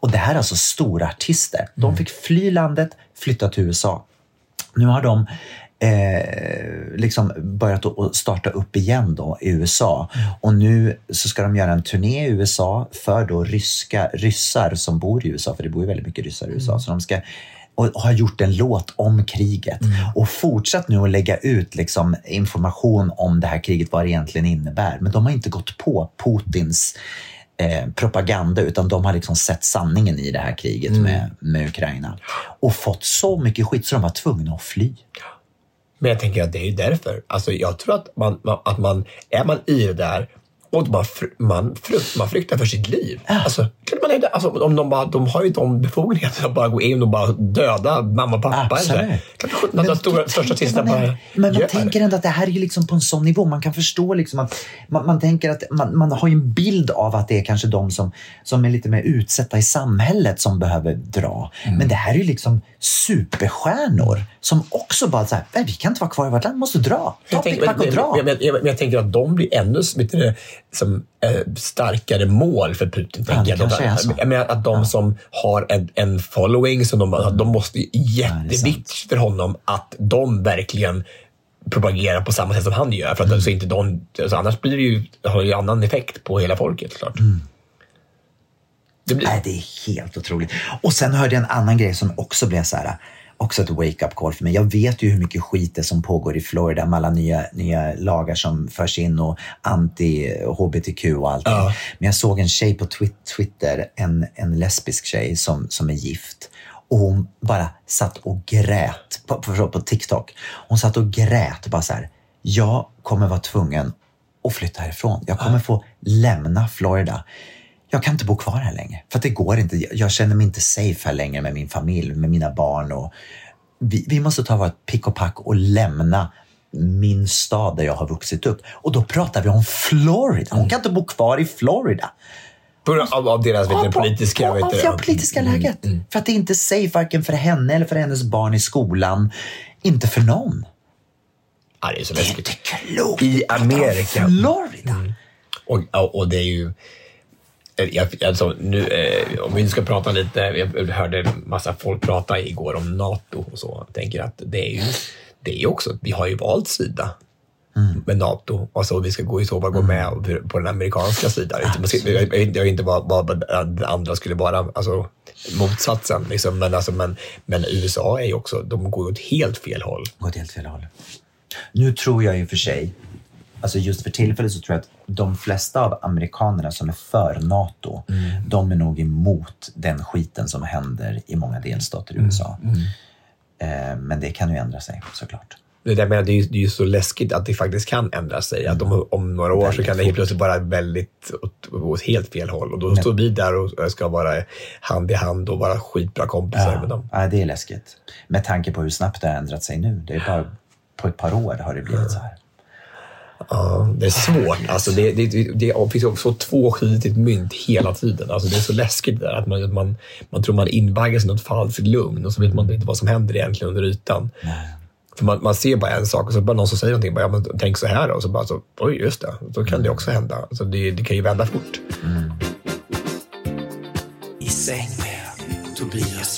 Och det här är alltså stora artister. De fick fly landet, flytta till USA. Nu har de eh, liksom börjat att starta upp igen då i USA. Och nu så ska de göra en turné i USA för då ryska, ryssar som bor i USA, för det bor ju väldigt mycket ryssar i USA. Så de ska och har gjort en låt om kriget Mm. och fortsatt nu att lägga ut liksom, information om det här kriget, vad det egentligen innebär. Men de har inte gått på Putins eh, propaganda utan de har liksom sett sanningen i det här kriget Mm. med, med Ukraina och fått så mycket skit så de var tvungna att fly. Men jag tänker att det är ju därför. Alltså jag tror att man, att man är man i det där och man, man, frukt, man fruktar för sitt liv. Alltså, klart man det. Alltså, om de, bara, de har ju de befogenheterna att bara gå in och bara döda mamma och pappa. Absolut. Eller? Klart sjutton att de stora, största artisterna men, bara men man gör tänker ändå att det här är ju liksom på en sån nivå. Man kan förstå liksom att man, man tänker att man, man har ju en bild av att det är kanske de som, som är lite mer utsatta i samhället som behöver dra. Mm. Men det här är ju liksom superstjärnor som också bara så här, "Nej, vi kan inte vara kvar i vårt land, måste dra. Ta Jag tänker, pick, pack och dra. men, men, men, men jag tänker att de blir ännu som, eh, starkare mål för Putin. Ja, det jag. kanske är så. Jag menar att de som har en, en following, som de, Mm. de måste ju jätteviktigt för honom att de verkligen propagerar på samma sätt som han gör. För att Mm. alltså inte de, alltså annars blir det ju, har det ju annan effekt på hela folket såklart. Mm. Det blir, Nej, det är helt otroligt. Och sen hörde jag en annan grej som också blev så här, också ett wake-up call för mig. Jag vet ju hur mycket skit det som pågår i Florida med alla nya, nya lagar som förs in och anti-hbtq och allt. Ja. Men jag såg en tjej på twi- Twitter, en, en lesbisk tjej som, som är gift. Och hon bara satt och grät på, på, på TikTok. Hon satt och grät bara så här. Jag kommer vara tvungen att flytta härifrån. Jag kommer få lämna Florida. Jag kan inte bo kvar här längre. För att det går inte. Jag- känner mig inte safe här längre med min familj, med mina barn. Och vi, vi måste ta vårt pick och pack och lämna min stad där jag har vuxit upp. Och då pratar vi om Florida. Hon kan inte bo kvar i Florida. på grund av, av deras vet Ja, på- politiska... på, vet av det politiska läget. För att det är inte safe varken för henne eller för hennes barn i skolan. Inte för någon. Ja, det är så Det är inte klokt. I Amerika. Florida. Och, och, och det är ju... eh, Jag, alltså, nu, eh, om vi nu ska prata lite, jag hörde massa folk prata igår om NATO och så. Jag tänker att det är ju, det är också, vi har ju valt sida med NATO. Alltså vi ska gå i så fall gå med på den amerikanska sidan. Ska- Jag vet inte- vad, vad det andra skulle vara, alltså motsatsen. Liksom. Men, alltså, men, men USA är ju också, de går åt helt fel håll. Gått helt fel håll. Nu tror jag ju för sig, alltså just för tillfället så tror jag att de flesta av amerikanerna som är för NATO, de är nog emot den skiten som händer i många delstater i USA. Eh, Men det kan ju ändra sig såklart. Det, där med, det, är ju, det är ju så läskigt att det faktiskt kan ändra sig. Att om, om några år så kan det helt plötsligt vara väldigt åt, åt helt fel håll. Och då står vi där och ska vara hand i hand och vara skitbra kompisar med dem. Ja, det är läskigt. Med tanke på hur snabbt det har ändrat sig nu. Det är bara på ett par år har det blivit så här. Ja, det är svårt. Alltså det, det, det, det finns också tvåskidigt mynt hela tiden. Alltså det är så läskigt där att man, att man, man tror man invaggas i något falskt lugn och så vet man inte vad som händer egentligen under ytan. För man, man ser bara en sak och så bara någon som säger någonting. Bara, ja, men tänk så här då. Och så bara, så, oj just det, så kan det också hända. Alltså det, det kan ju vända fort. I säng med Tobias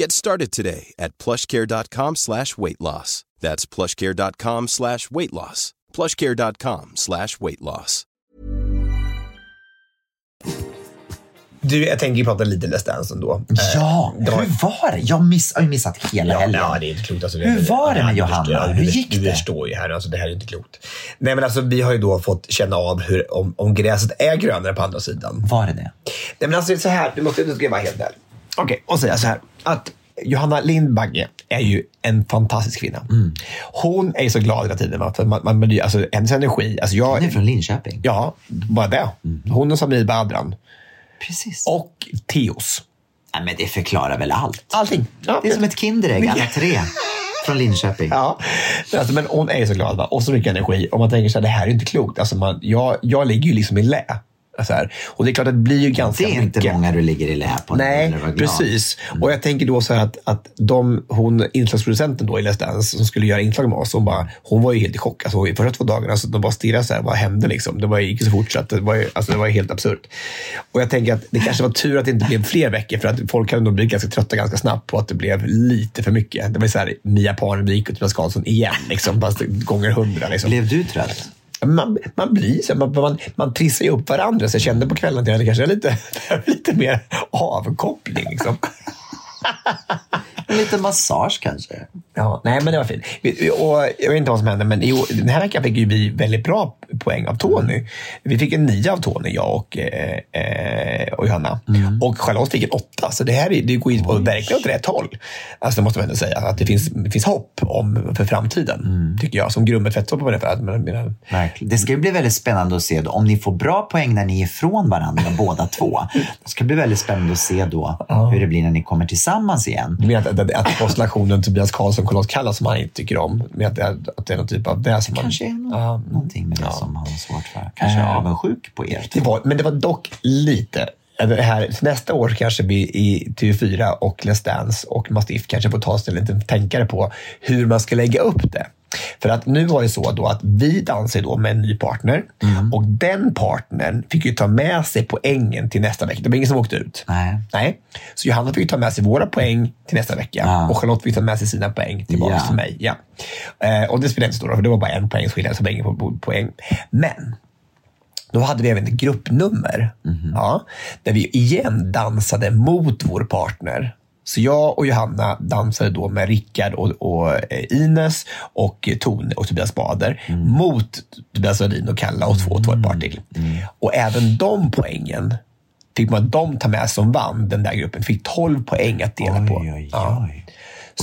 Get started today at plushcare.com slash weight loss. That's plushcare.com slash weight loss. plushcare.com slash weight loss. Du, jag tänker prata lite Let's Dance ändå. Ja, Eh, det hur var det? Jag miss, har ju missat hela Ja, helgen. ja, det är inte klokt. Alltså, Hur var det med du Johanna? förstår- Hur du- gick Du det? förstår ju här, alltså, det här är inte klokt. Nej, men alltså, vi har ju då fått känna av hur, om, om gräset är grönare på andra sidan. Var det det? Nej, men alltså, så här, du måste, du ska vara helt ärlig. Okej, och säga så här. Att Johanna Lindbagge är ju en fantastisk kvinna. Mm. Hon är ju så glad hela tiden. va? För man, man, blir- alltså, hennes energi. Alltså, jag, Hon är från Linköping. Ja, bara det. Hon och Samir Badran. Precis. Och Teos. Nej, men det förklarar väl allt? Allting. Ja, Det är som ett Kinderägg, alla tre. Från Linköping. Ja, men alltså, men hon är ju så glad va? och så mycket energi. Och man tänker så här, det här är inte klokt. Alltså man, jag, jag ligger ju liksom i lä. Och det är klart att det blir ju ganska Det är mycket. inte många du ligger i lä på Nej, precis. Och jag tänker då så här att, att de, hon, inslagsproducenten då i Let's Dance som skulle göra inslag med oss, hon, bara, hon var ju helt i chock. Alltså, i första två dagarna så de bara stirrade så här, vad hände liksom? Det var, gick så fort så att det var, ju- alltså, det var helt absurt. Och jag tänker att det kanske var tur att det inte blev fler veckor för att folk hade nog blivit ganska trötta ganska snabbt på att det blev lite för mycket. Det var ju så här, Mia Parnevik och Tobias Karlsson igen, liksom, fast gånger hundra. Liksom. Blev du trött? Man, man blir så, man, man, man trissar ju upp varandra. Så jag kände på kvällen att jag hade kanske lite, lite mer avkoppling. Liksom. En liten massage kanske? Ja, nej, men det var fint. Och jag vet inte vad som hände, men år- den här veckan fick vi väldigt bra poäng av Tony. Vi fick en nio av Tony, jag och, eh, eh, och Johanna. Och Charlotte fick en åtta. Så det här är- det går ju verkligen åt rätt håll. Alltså, det måste man ändå säga. Att det finns, det finns hopp om, för framtiden, tycker jag. Som grummet. För att, men, men. Det ska ju bli väldigt spännande att se då, om ni får bra poäng när ni är ifrån varandra båda två. Det ska bli väldigt spännande att se då hur det blir när ni kommer tillsammans igen. Du menar att, att, att konstellationen Tobias Karlsson Charlotte Kalla som han inte tycker om, med att, det att det är någon typ av det som man... Kanske är nå- Ja. någonting med det som han har svårt för. Kanske Eh, avundsjuk på er. Det var, men det var dock lite. Det här, nästa år kanske vi i TV4 och Let's Dance och Mastiff kanske får ta sig en liten tänkare på hur man ska lägga upp det. För att nu var det så då att vi dansade då med en ny partner och den partnern fick ju ta med sig poängen till nästa vecka. Det var ingen som åkte ut. Nej. Nej. Så Johanna fick ta med sig våra poäng till nästa vecka Ja. och Charlotte fick ta med sig sina poäng tillbaka Ja. till mig. Ja. Eh, och det spelade inte så stor roll, för det var bara en poängs skillnad, så ingen po- poäng. Men då hade vi även ett gruppnummer. Ja, där vi igen dansade mot vår partner. Så jag och Johanna dansade då med Rickard och, och eh, Ines och Tone och Tobias Bader mot Tobias Wallin och Kalla och två, två ett par till. Och även de poängen fick man de ta med som vann den där gruppen. Fick 12 poäng att dela på. Oj, oj, Ja. oj.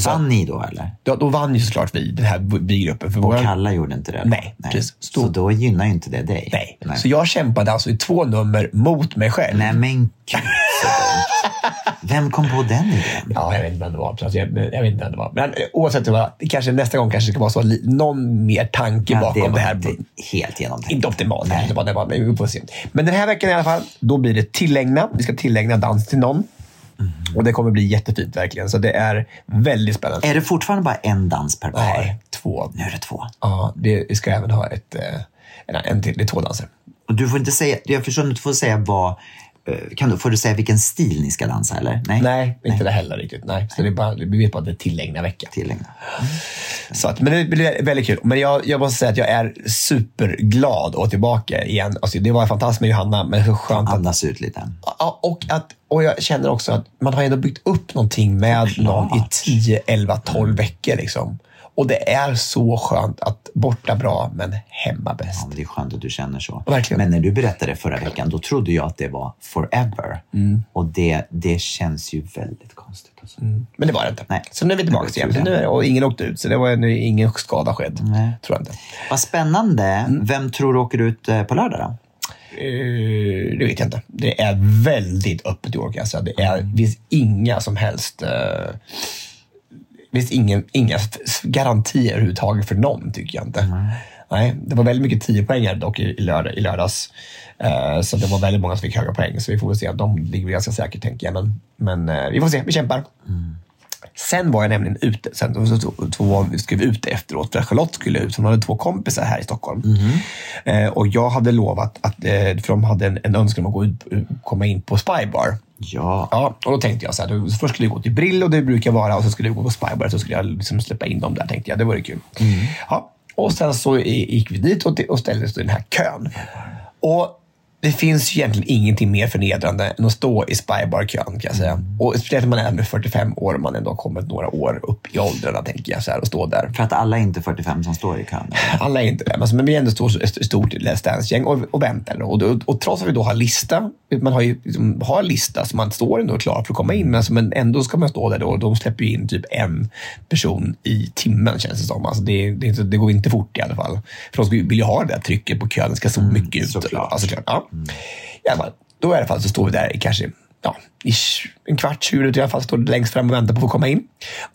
Vann ni då eller? Då, då vann ju såklart vi, den här vi-gruppen. För Och våra- Kalla gjorde inte det? Nej, precis. Så då gynnar ju inte det dig? Nej. Så jag kämpade alltså i två nummer mot mig själv. Nej men gud så. Vem kom på den idén? Ja, jag vet inte vem det var. Så Jag, jag vet inte vem det var. Men oavsett, det var, det kanske, nästa gång kanske det ska vara så, någon mer tanke Ja, bakom det, var här. inte helt genomtänkt. Inte optimalt. Det var, det var, men vi får se. Men den här veckan i alla fall, då blir det tillägna. Vi ska tillägna dans till någon. Mm. Och det kommer bli jättefint verkligen. Så det är väldigt spännande. Är det fortfarande bara en dans per par? Nej, två. Nu är det två. Ja, det, vi ska även ha ett, eh, en, en till. Det är två danser. Och du får inte säga, jag förstår att du får säga vad, kan du, får du säga vilken stil ni ska dansa eller? Nej, Nej, inte det heller riktigt. Nej. Så det är bara, vi vet bara att det är tillägna vecka. tillägna. Så att, men det blir väldigt kul. Men jag, jag måste säga att jag är superglad att vara tillbaka igen. Alltså, det var fantastiskt med Johanna, men så skönt att... Andas ut lite. Ja, och, att, och jag känner också att man har ändå byggt upp någonting med någon i 10, 11, 12 veckor. Liksom. Och det är så skönt att borta bra, men hemma bäst. Ja, men det är skönt att du känner så. Verkligen. Men när du berättade förra veckan, då trodde jag att det var forever. Mm. Och det, det känns ju väldigt konstigt. Alltså. Men det var det inte. Nej. Så nu är vi tillbaka igen. nu är, och ingen åkte ut, så det var nu ingen skada skedd. Nej. Tror jag inte. Vad spännande. Mm. Vem tror du åker ut eh, på lördag då? Eh, det vet jag inte. Det är väldigt öppet i år kan jag säga. Det är, det finns inga som helst... eh, finns ingen, inga garantier överhuvudtaget för någon, tycker jag inte. Nej, det var väldigt mycket 10 poängare dock i, lördag, i lördags. Eh, så det var väldigt många som fick höga poäng. Så vi får väl se. De ligger ganska säkert, tänker jag. Men, men eh, vi får se. Vi kämpar. Sen var jag nämligen ute. Sen så, så, så vi skulle vi ut efteråt. För Charlotte skulle ut. Hon hade två kompisar här i Stockholm. Eh, och jag hade lovat att, eh, för de hade en, en önskan om att gå ut, komma in på Spybar. Ja. Ja, och då tänkte jag så här, då, först skulle jag gå till Brillo, det brukar vara, och så skulle jag gå på Spybar, så skulle jag liksom släppa in dem där, tänkte jag. Det vore kul. Ja, och sen så gick vi dit och, och ställde oss i den här kön. Och det finns ju egentligen ingenting mer förnedrande än att stå i Spybar-kön, kan jag säga. Och speciellt när man är över 45 år och man ändå har kommit några år upp i åldrarna, tänker jag, så här, och stå där. För att alla är inte 45 som står i kön. Alla är inte det, men vi är ändå stort, ett stort Let's Dance-gäng och, och väntar. Och, och, och trots att vi då har lista, man har ju liksom, har lista så man står ändå klar för att komma in, men, alltså, men ändå ska man stå där då. Och de släpper ju in typ en person i timmen känns det som. Alltså, det, det, det går inte fort i alla fall. För de vill ju ha det där trycket på kön, det ska så mycket ut. såklart. Alltså, ja. I alla fall, då i alla fall så står vi där i kanske ja, i tj- en kvart, 20 minuter i alla fall, står längst fram och väntar på att få komma in.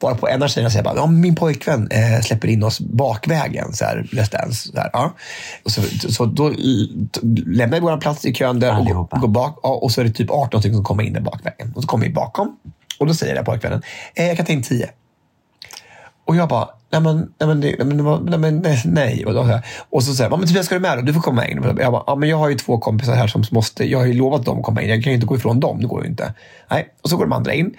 Varpå en av tjejerna säger bara, ja, min pojkvän eh, släpper in oss bakvägen, så här, Let's Dance. Så, här, ja. och så, så då lämnar vi vår plats i kön där och Allihopa. går, går bak. Ja, och så är det typ 18 stycken som kommer in där bakvägen. Och så kommer vi bakom. Och då säger den här pojkvännen, eh, jag kan ta in 10. Och jag bara, nej men, nej men, nej, nej, men nej, nej. Och, då, och så säger men Tobias ska du med då? Du får komma in. Jag bara, ja men jag har ju två kompisar här som måste, jag har ju lovat dem att komma in. Jag kan ju inte gå ifrån dem, det går ju inte. Nej, och så går de andra in.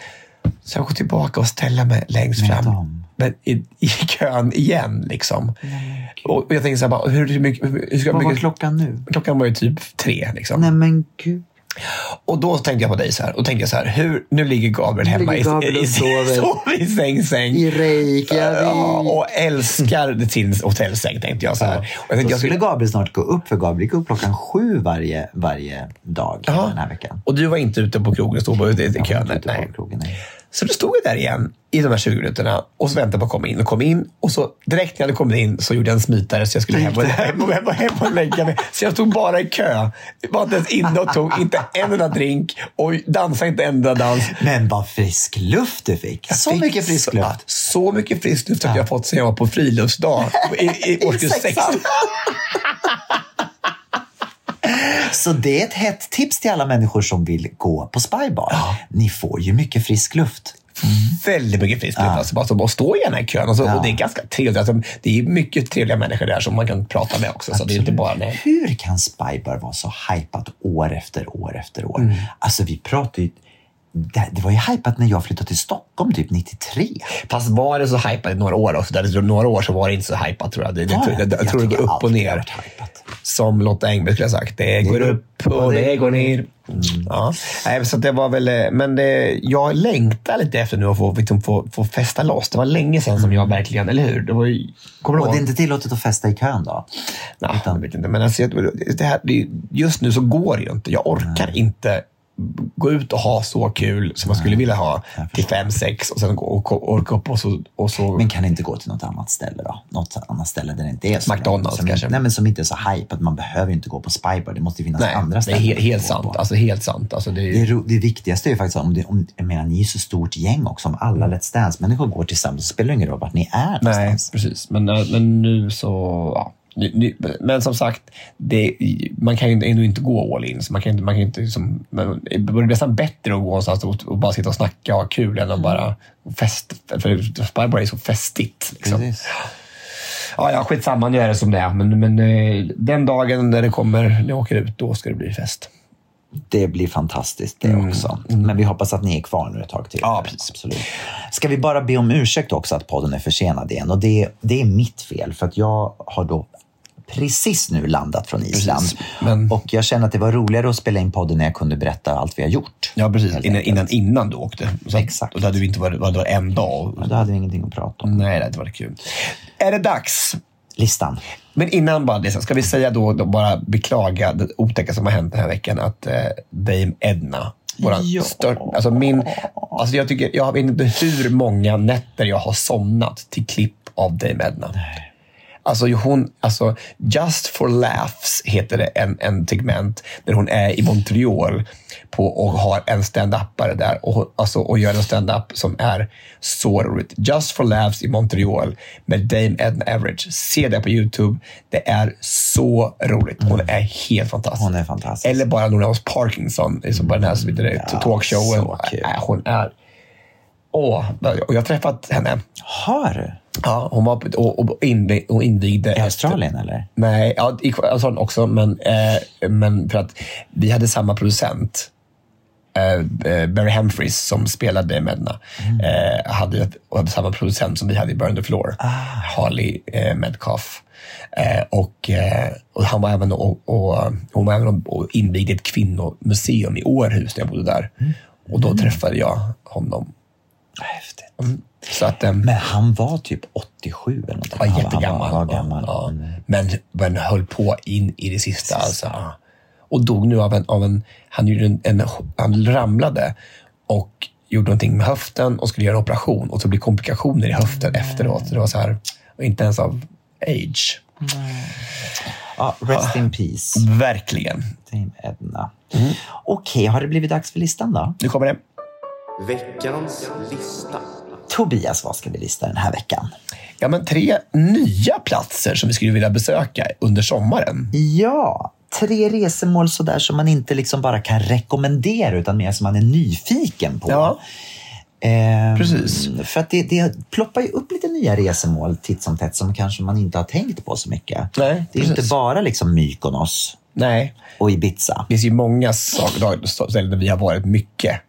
Så jag går tillbaka och ställer mig längst fram. dem? Men i, I kön igen liksom. Och, och jag tänker så här, bara, hur, hur mycket, hur, hur ska Vad var mycket, klockan nu? Klockan var ju typ tre liksom. Nej men gud. Och då tänkte jag på dig så här. Och tänkte jag så här, hur, nu ligger Gabriel hemma ligger Gabriel i, i, sover. i säng, säng. I Reykjavik. Ja, och älskar sin hotellsäng, tänkte jag. Så här. Och jag tänkte Då jag skulle skulle, Gabriel snart gå upp, för Gabriel gick upp klockan sju varje, varje dag Ja. den här veckan. och du var inte ute på krogen, stod bara ute i Jag var kön. inte ute Nej. på krogen, nej. Så då stod jag där igen i de här 20 minuterna och så väntade på att komma in och kom in. Och så direkt när jag hade kommit in så gjorde jag en smitare så jag skulle hem och, hem och, hem och, hem och lägga mig. Så jag stod bara i kö. Var inte ens inne och tog inte en enda drink och dansade inte en enda dans. Men vad frisk luft du fick! Jag så fick mycket frisk luft! Så, mycket frisk luft har jag fått sedan jag var på friluftsdag i, i årskurs 6. Så det är ett hett tips till alla människor som vill gå på Spybar. Ni får ju mycket frisk luft. Väldigt mycket frisk luft. Alltså, bara, så, och stå i kön. Alltså, Ja. Och det är ganska trevligt. Alltså, det är mycket trevliga människor där som man kan prata med också. Så det är inte bara, nej. Hur kan Spybar vara så hypat år efter år efter år? Mm. Alltså vi pratar ju... Det, det var ju hypat när jag flyttade till Stockholm typ 93. Fast var det så hypat i några år också? Där, några år så var det inte så hypat tror jag. Det, det, tror, det? jag, tror det går upp och det ner. Som Lotta Engberg skulle ha sagt. Det går upp och det går ner. Mm. Ja. Nej, så det var väl, eh, men det, jag längtar lite efter nu att få, liksom, få, få festa loss. Det var länge sedan som jag verkligen, eller hur? Det var ju, kommer Och det är inte tillåtet att festa i kön då? Nej, jag vet inte. Men alltså, det här, det, just nu så går det ju inte. Jag orkar inte gå ut och ha så kul som man skulle vilja ha till fem, sex och sen gå och orka upp och så... Och så Men kan inte gå till något annat ställe då? Något annat ställe där det inte är så McDonald's som, kanske. Nej, men som inte är så hypat. Man behöver inte gå på Spybar. Det måste finnas nej, andra det är ställen. he, att helt sant. på. Alltså, helt sant. Alltså, det är, Det, är det viktigaste är ju faktiskt om, det, om jag menar, ni är så stort gäng också. Om alla Let's Dance-människor går tillsammans så spelar det ingen roll vart ni är Nej, någonstans. precis. Men, äh, men nu så... Ja. Nu, nu, men som sagt, det, man kan ju ändå inte gå all in. Så man kan man kan inte liksom, men det är nästan bättre att gå någonstans och, och bara sitta och snacka och ha kul än att bara fest. För Spybar är så festigt. Liksom. Precis. Ja, ja, skitsamma, nu är det som det är. Men, men eh, den dagen när det kommer, när jag åker ut, då ska det bli fest. Det blir fantastiskt det också. Men vi hoppas att ni är kvar nu ett tag till. Mm. Ja, precis. Absolut. Ska vi bara be om ursäkt också att podden är försenad igen? Och det, det är mitt fel, för att jag har då precis nu landat från Island. Precis, men- Och jag känner att det var roligare att spela in podden när jag kunde berätta allt vi har gjort. Ja, precis. Innan, innan, innan du åkte. Så, Exakt. Och då hade vi inte varit, varit en dag. Men då hade vi ingenting att prata om. Nej, det varit kul. Är det dags? Listan. Men innan bara det, så ska vi säga då, då bara beklaga det otäcka som har hänt den här veckan. Att eh, Dame Edna, våran Ja. stört, alltså min, alltså jag tycker, jag vet inte hur många nätter jag har somnat till klipp av Dame Edna. Alltså, hon, alltså, Just for laughs heter det, en, en segment där hon är i Montreal på, och har en stand-upare där och, alltså, och gör en stand-up som är så roligt. Just for laughs i Montreal med Dame Edna Everage. Se det på YouTube. Det är så roligt. Hon är helt fantastisk. Hon är fantastisk. Eller bara när hon är hos Parkinson, liksom på den här vidare, Ja, talkshowen. Äh, hon är... Åh, och jag har träffat henne. Har du? Ja, hon var och, och, invig, och invigde... I Australien eller? Nej, ja, i Australien också, men, eh, men för att vi hade samma producent. Eh, eh, Barry Humphries som spelade Medna eh, hade, hade samma producent som vi hade i Burn the Floor. Harley eh, Metcalf. Eh, och, eh, och han var även och, och, hon var även och, invigde ett kvinnomuseum i Århus när jag bodde där. Och då träffade jag honom. Häftigt. Mm. Så att, ehm, Men han var typ 87 eller någonting. var Han jättegammal. Han var, var gammal. Ja, Mm. men, men höll på in i det sista. Alltså. ja. Och dog nu av en... Av en han, gjorde en, en, han ramlade och gjorde någonting med höften och skulle göra en operation och så blev komplikationer i höften efteråt. Så det var så här, och inte ens av age. Ja, rest in peace. Verkligen. Dame Edna. Mm. Okej, har det blivit dags för listan då? Nu kommer det. Veckans lista. Tobias, vad ska vi lista den här veckan? Ja, men tre nya platser som vi skulle vilja besöka under sommaren. Ja, tre resemål sådär som man inte liksom bara kan rekommendera utan mer som man är nyfiken på. Ja. Ehm, Precis. För att det, det ploppar ju upp lite nya resemål titt som tätt som kanske man inte har tänkt på så mycket. Nej, det är ju inte precis. bara liksom Mykonos Nej, och Ibiza. det finns ju många saker, ställen där vi har varit mycket.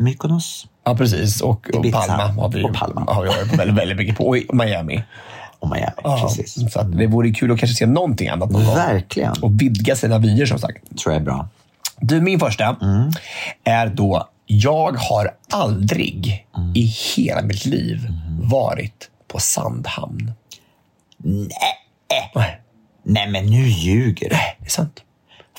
Mykonos Ja, precis. Och, och Ibiza Palma har vi, och Palma. Har vi varit väldigt, väldigt mycket på. Och Miami. och Miami. Ja, Precis. Så att det vore kul att kanske se någonting annat någon gång. Verkligen. Och vidga sina vyer som sagt. tror jag är bra. Du, min första Mm. är då, jag har aldrig Mm. i hela mitt liv varit på Sandhamn. Nej. Nej, Nej, men nu ljuger du. det är sant.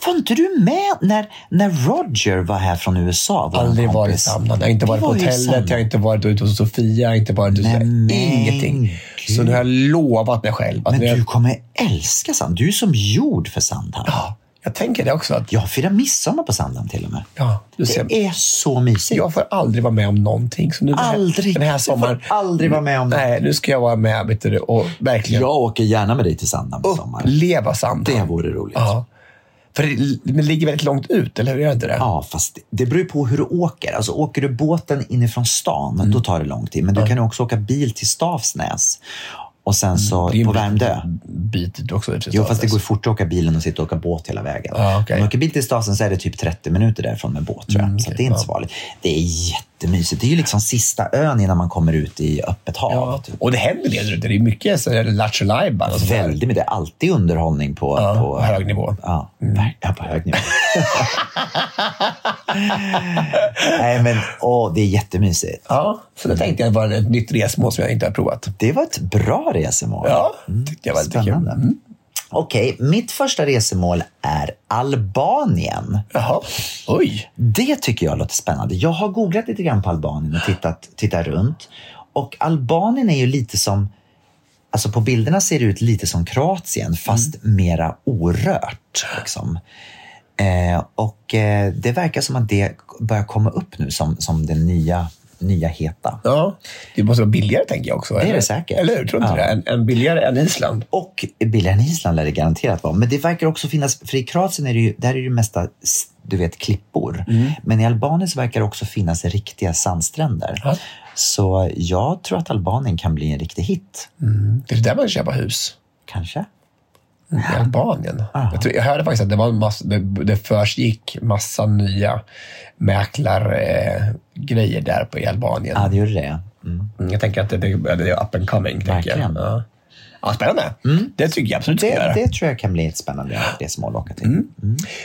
Var inte du med när, när Roger var här från USA? vår Aldrig kompis? varit Sandhamn. Jag har inte Vi varit på var hotellet, jag har inte varit ute hos Sofia, jag har inte varit men ingenting. Så nu har jag lovat mig själv att Men jag, du kommer älska Sandhamn. Du är som gjord för Sandhamn. ja, jag tänker det också. Att, Jag firar midsommar på Sandhamn till och med. ja, du ser, Det är så mysigt. jag får aldrig vara med om någonting. Så nu Aldrig. Den här Du får sommaren. aldrig vara med om det. Nej, nu ska jag vara med vet du, och verkligen Jag åker gärna med dig till Sandhamn på sommaren. uppleva Sandhamn. Det vore roligt. Ja. För det, ligger väldigt långt ut, eller hur? Gör det inte det? Ja, fast det- beror på hur du åker. Alltså, åker du båten inifrån stan, Mm. då tar det lång tid. Men du kan ju också åka bil till Stavsnäs. Och sen så Mm. Är ju på Värmdö. Bit också. Jo, fast det går fort att åka bilen och sitta och åka båt hela vägen. Ja, okej. Om du åker bil till Stavsnäs så är det typ 30 minuter därifrån med båt, tror jag. Mm, så okej, att det är inte ja. så farligt. Det är jättemysigt. Det är ju liksom sista ön innan man kommer ut i öppet hav. Ja. Typ. Och det händer del där ute. Det är mycket det Lattjo Lajban. Väldigt mycket. Det är alltid underhållning på, Ja, på hög nivå. Ja, ja, på hög nivå. Nej, men åh, det är jättemysigt. Ja, så det tänkte jag var ett nytt resmål som jag inte har provat. Det var ett bra resemål. Ja, tyckte jag var kul. Spännande. Mm. Okej, mitt första resemål är Albanien. Jaha, oj. Det tycker jag låter spännande. Jag har googlat lite grann på Albanien och tittat, tittat runt. Och Albanien är ju lite som, alltså på bilderna ser det ut lite som Kroatien fast mera orört. Liksom. Eh, och eh, det verkar som att det börjar komma upp nu som, som det nya, nya heta. Ja, det måste vara billigare tänker jag också. är eller? det säkert. Eller hur? Tror du inte Ja. det? En, billigare än Island. Och billigare än Island lär det garanterat vara. Men det verkar också finnas, för i Kroatien är det ju, där är det mesta du vet, klippor. Men i Albanien verkar det också finnas riktiga sandstränder. Ja. Så jag tror att Albanien kan bli en riktig hit. Det är där man köper hus. Kanske? I Albanien. Jag, tror, jag hörde faktiskt att det, var en massa, det, det försiggick massa nya mäklargrejer eh, där på i Albanien. Ja, det gjorde det. Mm. Mm, Jag tänker att det, det, det är up and coming. Tänker jag. Verkligen. Ja. Ja, spännande. Det tycker jag absolut ska göra. Det, det tror jag kan bli ett spännande resmål att åka till. Mm.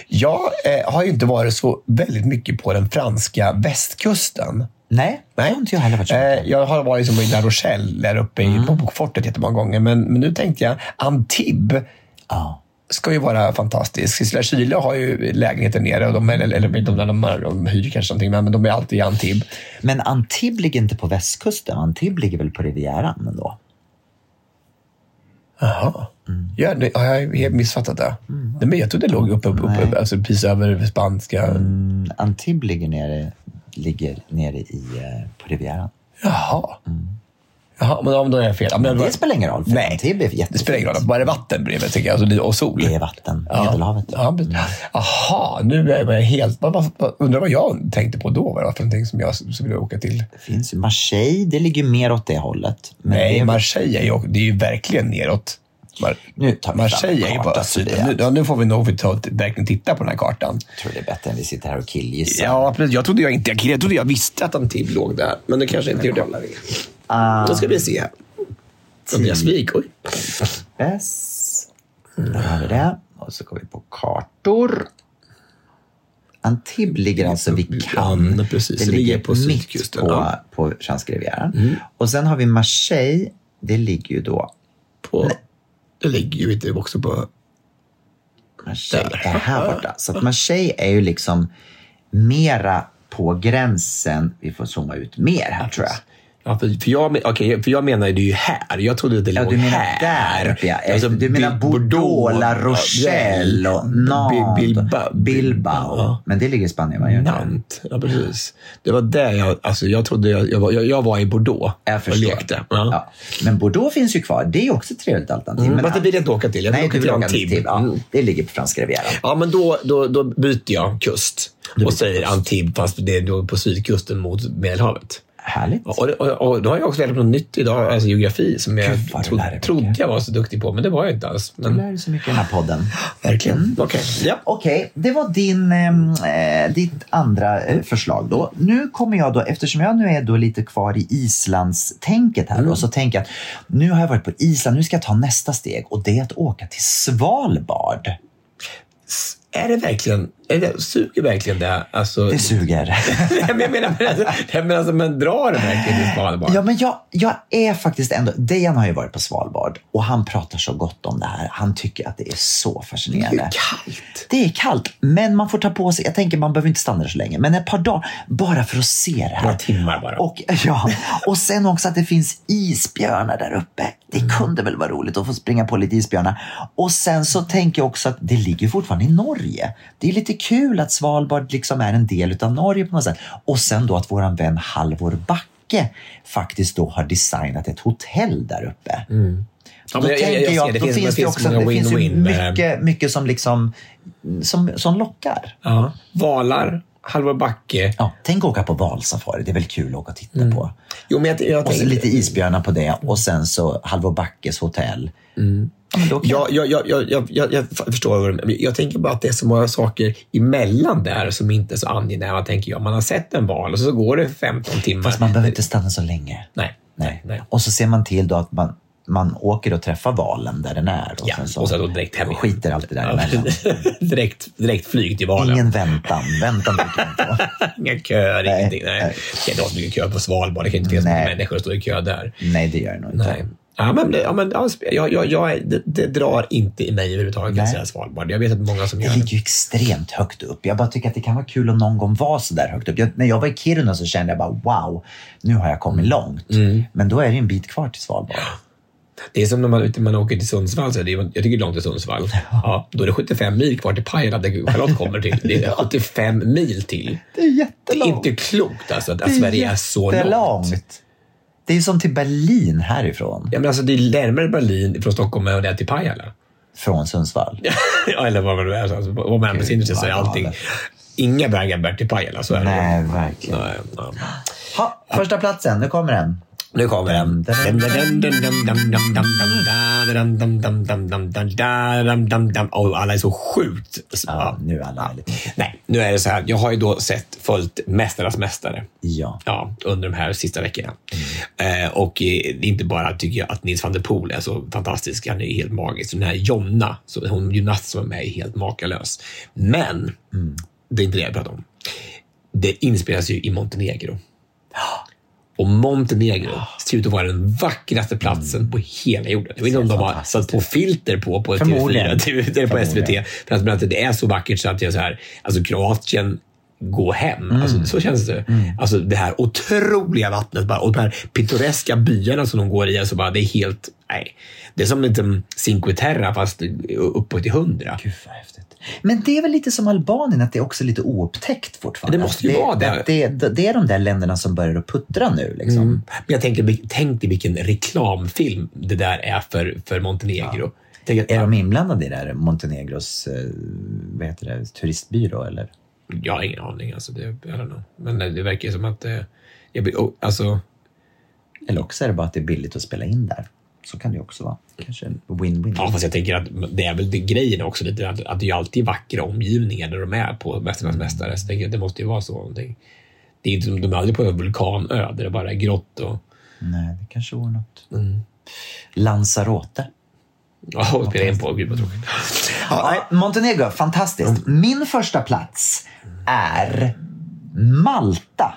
Jag eh, har ju inte varit så väldigt mycket på den franska västkusten. Nej, det har inte jag heller varit Eh, jag har varit som i La Rochelle, där uppe i, på Bokfortet jättemånga gånger. Men, men nu tänkte jag, Antibes Ja. ska ju vara fantastisk. Cecilia Kyle har ju lägenheter nere, och de, eller, eller de, de, de, de hyr kanske någonting, men de är alltid i Antibes. Men Antibes ligger inte på västkusten. Antibes ligger väl på Rivieran ändå? Jaha. Ja, det, har jag helt missfattat det? Nej, men jag trodde det låg uppe, Nej. uppe alltså precis över spanska. Mm, Antibes ligger nere, ligger nere i, eh, på Rivieran. Jaha. Jaha, men om då är jag fel. Ja, men Det spelar ingen roll, Nej, Antibes är det spelar ingen roll. Bara det är vatten bredvid tycker jag. Alltså, det- och sol. Det är vatten, Ja. Medelhavet. Ja, Jaha, nu är jag helt... Undrar vad jag tänkte på då? Vad det var för någonting som jag skulle åka till? Det finns ju Marseille, det ligger mer åt det hållet. Men Nej, det, Marseille är ju, det är ju verkligen neråt. Mar- Nu tar vi Marseille fram är ju en bara karta, syden. Tobias. Nu, ja, nu får vi nog ta, verkligen titta på den här kartan. Jag tror det är bättre än vi sitter här och killgissar. Ja, precis. Jag trodde jag inte... Jag trodde jag visste att Antibes låg där, men det kanske inte gjorde. Ah, Då ska vi se. Andreas Wijk, oj. Bäst. Där har vi det. Och så går vi på kartor. Antibes ligger alltså vid Cannes. Ja, precis. Det ligger på mitt på, ja. på Franska rivieran. Och sen har vi Marseille. Det ligger ju då... På, det ligger ju inte också på... Marseille Där. är här borta. Så att Marseille är ju liksom mera på gränsen. Vi får zooma ut mer här tror jag. Ja, för, för, jag, okej, för jag menar det är ju här. Jag trodde det Ja, låg här. där ja. Alltså, du menar Bordeaux, La Rochelle och Nantes. Bilbao. Bilbao. Ja. Men det ligger i Spanien, va? Gör? Nantes, ja precis. Det var där jag, alltså jag trodde jag, jag, var, jag, jag var i Bordeaux Jag och förstår. lekte. Ja. Men Bordeaux finns ju kvar. Det är också ett trevligt alternativ. Mm, men det vill jag inte åka till. Jag vill Nej, åka till till Antibes. Ja, Mm. det ligger på franska rivieran. Ja, men då, då, då byter jag kust och säger. Antibes fast det är på sydkusten mot Medelhavet. Härligt. Och, och, och då har jag också lärt mig något nytt idag, alltså geografi, som jag Gud, du tro, trodde jag var så duktig på, men det var jag inte alls. Du Men, lär dig så mycket i den här podden. verkligen. Okej. Ja. Okej, det var din, ehm, eh, ditt andra eh, förslag då. Nu kommer jag då, eftersom jag nu är då lite kvar i Islandstänket här då, så tänker jag att nu har jag varit på Island, nu ska jag ta nästa steg och det är att åka till Svalbard. Är det verkligen, det, suger verkligen det? Alltså, Det suger. Men jag menar, men, alltså, men, alltså, men drar det verkligen till Svalbard? Ja, men jag, jag är faktiskt ändå... Dejan har ju varit på Svalbard och han pratar så gott om det här. Han tycker att det är så det är fascinerande. kallt. Det är kallt, men man får ta på sig... Jag tänker man behöver inte stanna där så länge, men ett par dagar bara för att se det här. Några timmar bara. Och, ja, och sen också att det finns isbjörnar där uppe. Det Mm. kunde väl vara roligt att få springa på lite isbjörnar. Och sen så tänker jag också att det ligger fortfarande i Norge. Det är lite kul att Svalbard liksom är en del av Norge på något sätt. Och sen då att våran vän Halvor Backe faktiskt då har designat ett hotell där uppe. Mm. Ja, Då jag- jag- tänker jag ser jag, det. då finns- finns det också det finns ju mycket, mycket som liksom som, som lockar. Ja. Valar, Halvor Backe. Ja, tänk åka på valsafari, det är väl kul att åka och titta på. Jo, men jag, jag Och så lite isbjörnar på det och sen så Halvor Backes hotell. Kan Ja, jag, jag, jag, jag, jag, jag förstår. Jag tänker bara att det är så många saker emellan där som inte är så angenäma, tänker jag. Man har sett en val och så går det 15 timmar. Fast man behöver inte stanna så länge. Nej. Nej. nej. Och så ser man till då att man, man åker och träffar valen där den är. Och Ja, sen så, och sen då direkt hem igen. skiter allt det där emellan. direkt, direkt flyg till valen. Ingen väntan. Väntan tycker jag inte på. Inga köer, Nej, ingenting. Nej. nej. Det kan inte vara så mycket kö på Svalbard. Det kan inte finnas Nej. människor som står i kö där. Nej, det gör det nog inte. Nej. Ja, men, det- ja, men, ja, jag, jag, jag, det, det drar inte i mig överhuvudtaget, Nej. säga Svalbard. Jag vet att många som Det gör ligger det. ju extremt högt upp. Jag bara tycker att det kan vara kul att någon gång vara så där högt upp. Jag, när jag var i Kiruna så kände jag bara wow, nu har jag kommit långt. Men då är det en bit kvar till Svalbard. Det är som när man, man åker till Sundsvall. Så är det, jag tycker det är långt till Sundsvall. Ja, då är det 75 mil kvar till Pajala, där Charlotte kommer till. Det är 75 mil till. Det är Det är jättelångt. inte klokt alltså, att, att Sverige är så långt. Det är som till Berlin härifrån. Ja, men alltså, det är närmare Berlin från Stockholm än det är till Pajala. Från Sundsvall. ja, eller vad det är. Alltså, om man befinner sig så är allting... Inga vägar bär till Pajala, så är det. Nej, verkligen. Nej, ja. Ha, första platsen, nu kommer den. Nu kommer den. Och alla är så sjukt... Ja, nu är alla mycket. Nej, nu är det så här. Jag har ju då sett, följt Mästarnas Mästare. Ja. Ja, under de här sista veckorna. Eh, och eh, det är inte bara tycker jag att Nils van der Poel är så fantastisk, han är helt magisk. Den här Jonna, så hon gymnast som är med, är helt makalös. Men, det är inte det jag pratar om. Det inspelas ju i Montenegro. Och Montenegro ser ut att vara den vackraste platsen på hela jorden. Jag vet inte om de har satt på filter på på Förmodligen. TV4 TV, på SVT. För att, det är så vackert så att jag så här, alltså Kroatien gå hem. Alltså, så känns det. Alltså det här otroliga vattnet bara, och de här pittoreska byarna som de går i. Alltså bara, det är helt Nej. Det är som lite Cinque Terre fast uppåt till hundra. Gud vad häftigt. Men det är väl lite som Albanien, att det är också lite oupptäckt fortfarande. Det måste ju vara det. Det, det. det är de där länderna som börjar att puttra nu. Liksom. Mm. Men jag tänker, tänk dig vilken reklamfilm det där är för, för Montenegro. Tänk att, Är de inblandade i det här Montenegros eh, vad heter det, turistbyrå? Eller? Jag har ingen aning. Alltså, det, I don't know. Men det verkar som att... eh, Jag, alltså, eller också är det bara att det är billigt att spela in där. Så kan det också vara. Kanske en win-win. ja, fast jag tänker att det är väl det, grejen också lite att, att det är alltid vackra omgivningar där de är på Mästarnas Mästare. Så jag tänker att det måste ju vara så. någonting. Det är inte som de är aldrig på en vulkanö där det bara är grått och... Nej, det kanske vore något. Mm. Lanzarote. Ja, och spela in på. Gud vad tråkigt. Ja, Montenegro, fantastiskt. Min första plats är Malta.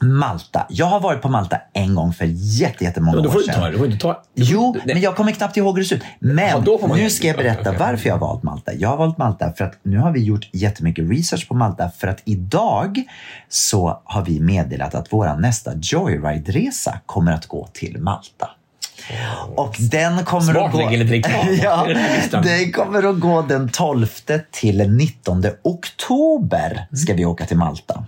Malta. Jag har varit på Malta en gång för jätte, jättemånga får år du inte ta sedan. det. Du får inte ta... Jo, Nej. men jag kommer knappt ihåg hur det ser ut. Men Ja, får nu ska jag berätta Okej. varför jag har valt Malta. Jag har valt Malta för att nu har vi gjort jättemycket research på Malta för att idag så har vi meddelat att vår nästa Joyride-resa kommer att gå till Malta. Och den kommer Smart att gå... ja, den kommer att gå den 12 till 19 oktober ska vi åka till Malta.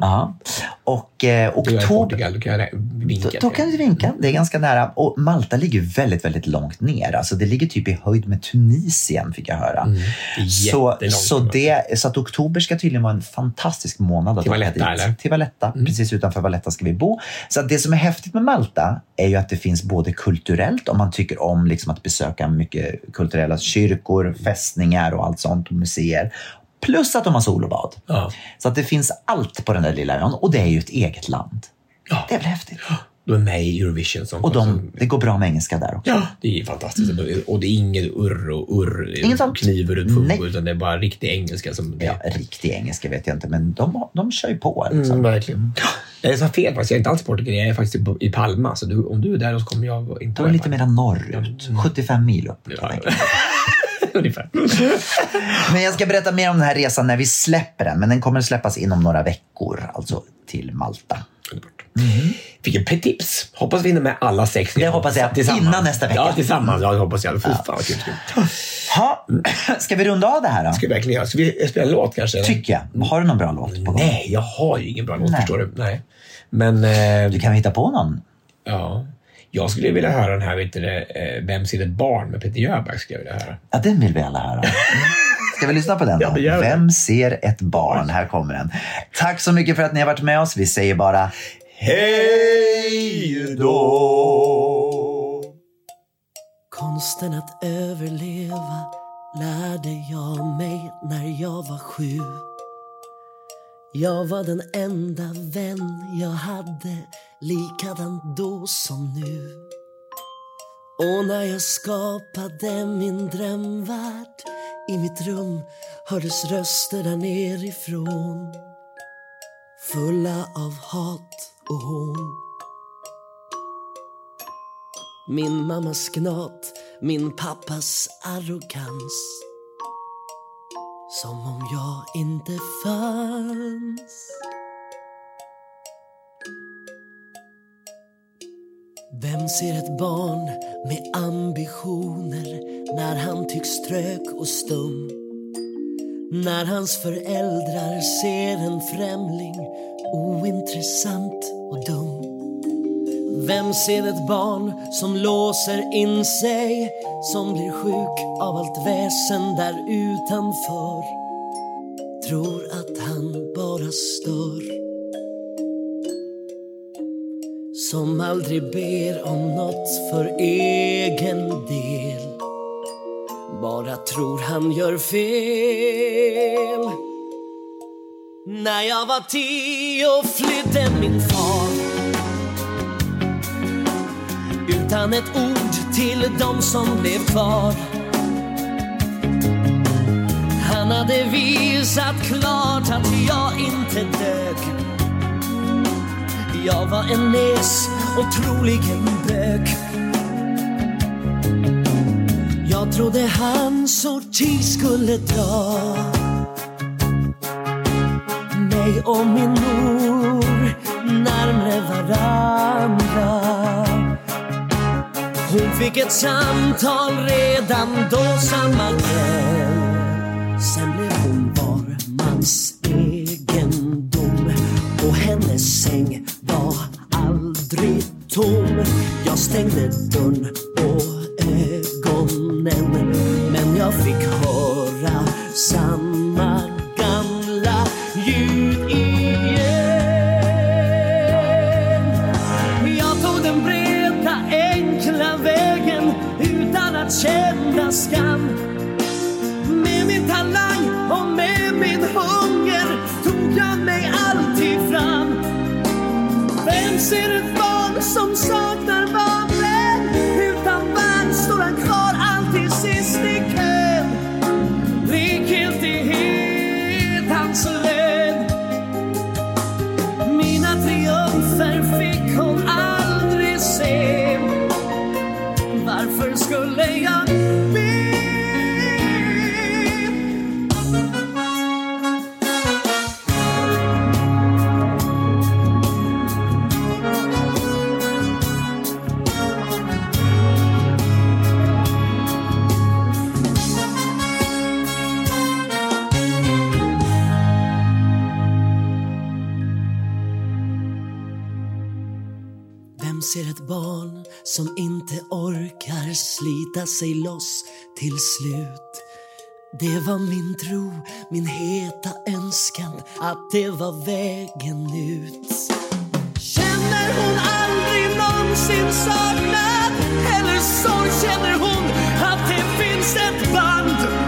Ja. Och eh, Du är i oktober... Portugal, du kan jag vinka. Då, då kan du vinka. Det är ganska nära. Och Malta ligger väldigt, väldigt långt ner. Alltså det ligger typ i höjd med Tunisien, fick jag höra. Mm. Så, så, det, så att oktober ska tydligen vara en fantastisk månad att Till åka Valletta, dit. eller? Mm. Till Valletta. Precis utanför Valletta ska vi bo. Så att det som är häftigt med Malta är ju att det finns både kulturellt, om man tycker om liksom att besöka mycket kulturella kyrkor, fästningar och allt sånt, och museer. Plus att de har sol och bad. Ja. Så att det finns allt på den där lilla ön och det är ju ett eget land. Ja. Det är väl häftigt? Du är med i Eurovision. Som Och de, det går bra med engelska där också. Ja, det är fantastiskt. Och det är inget urr och urr, Inget sånt. kniv runt fungo, Nej. utan det är bara riktig engelska. Som det Ja, riktig engelska vet jag inte, men de, de kör ju på. Liksom. Mm, verkligen. Jag sa fel faktiskt. Jag är inte alls i Portugal. Jag är faktiskt i- Palma. Så du, om du är där så kommer jag inte De är lite mer norrut, 75 mil upp. Ja, ungefär. Men jag ska berätta mer om den här resan när vi släpper den, men den kommer släppas inom några veckor, alltså till Malta. Fick ett tips. Hoppas vi hinner med alla sex. Det hoppas jag. Innan nästa vecka. Ja, tillsammans. Ja, det hoppas jag. Fy fan vad kul. Ska Ha, ska vi runda av det här då? vi verkligen göra. Ska vi spela en låt kanske? Tycker jag. Har du någon bra låt på gång? Nej, jag har ju ingen bra låt Nej. förstår du. Nej. Men eh, Du kan hitta på någon. ja, jag skulle vilja höra den här, vet du, eh, Vem ser ett barn med Peter Jöback. Skulle jag vilja höra. Ja, den vill vi alla höra. Ska vi lyssna på den Ja, då? vi. Vem ser ett barn? Här kommer den. Tack så mycket för att ni har varit med oss. Vi säger bara hej då! Konsten att överleva lärde jag mig när jag var sju. Jag var den enda vän jag hade, likadan då som nu. Och när jag skapade min drömvärld i mitt rum hördes röster där nerifrån fulla av hat och hån. Min mammas gnat, min pappas arrogans som om jag inte fanns Vem ser ett barn med ambitioner när han tycks trög och stum? När hans föräldrar ser en främling ointressant och dum vem ser ett barn som låser in sig som blir sjuk av allt väsen där utanför? Tror att han bara stör. Som aldrig ber om något för egen del. Bara tror han gör fel. När jag var tio flydde min far. Utan ett ord till de som blev kvar. Han hade visat klart att jag inte dög. Jag var en näs, och troligen bög. Jag trodde hans sorti skulle dra mig och min mor närmre varandra hon fick ett samtal redan då samma kväll. Sen blev hon var mans egendom och hennes säng var aldrig tom. Jag stängde dörren och ögonen men jag fick höra bryta sig loss till slut? Det var min tro, min heta önskan att det var vägen ut. Känner hon aldrig någonsin saknad eller sorg känner hon att det finns ett band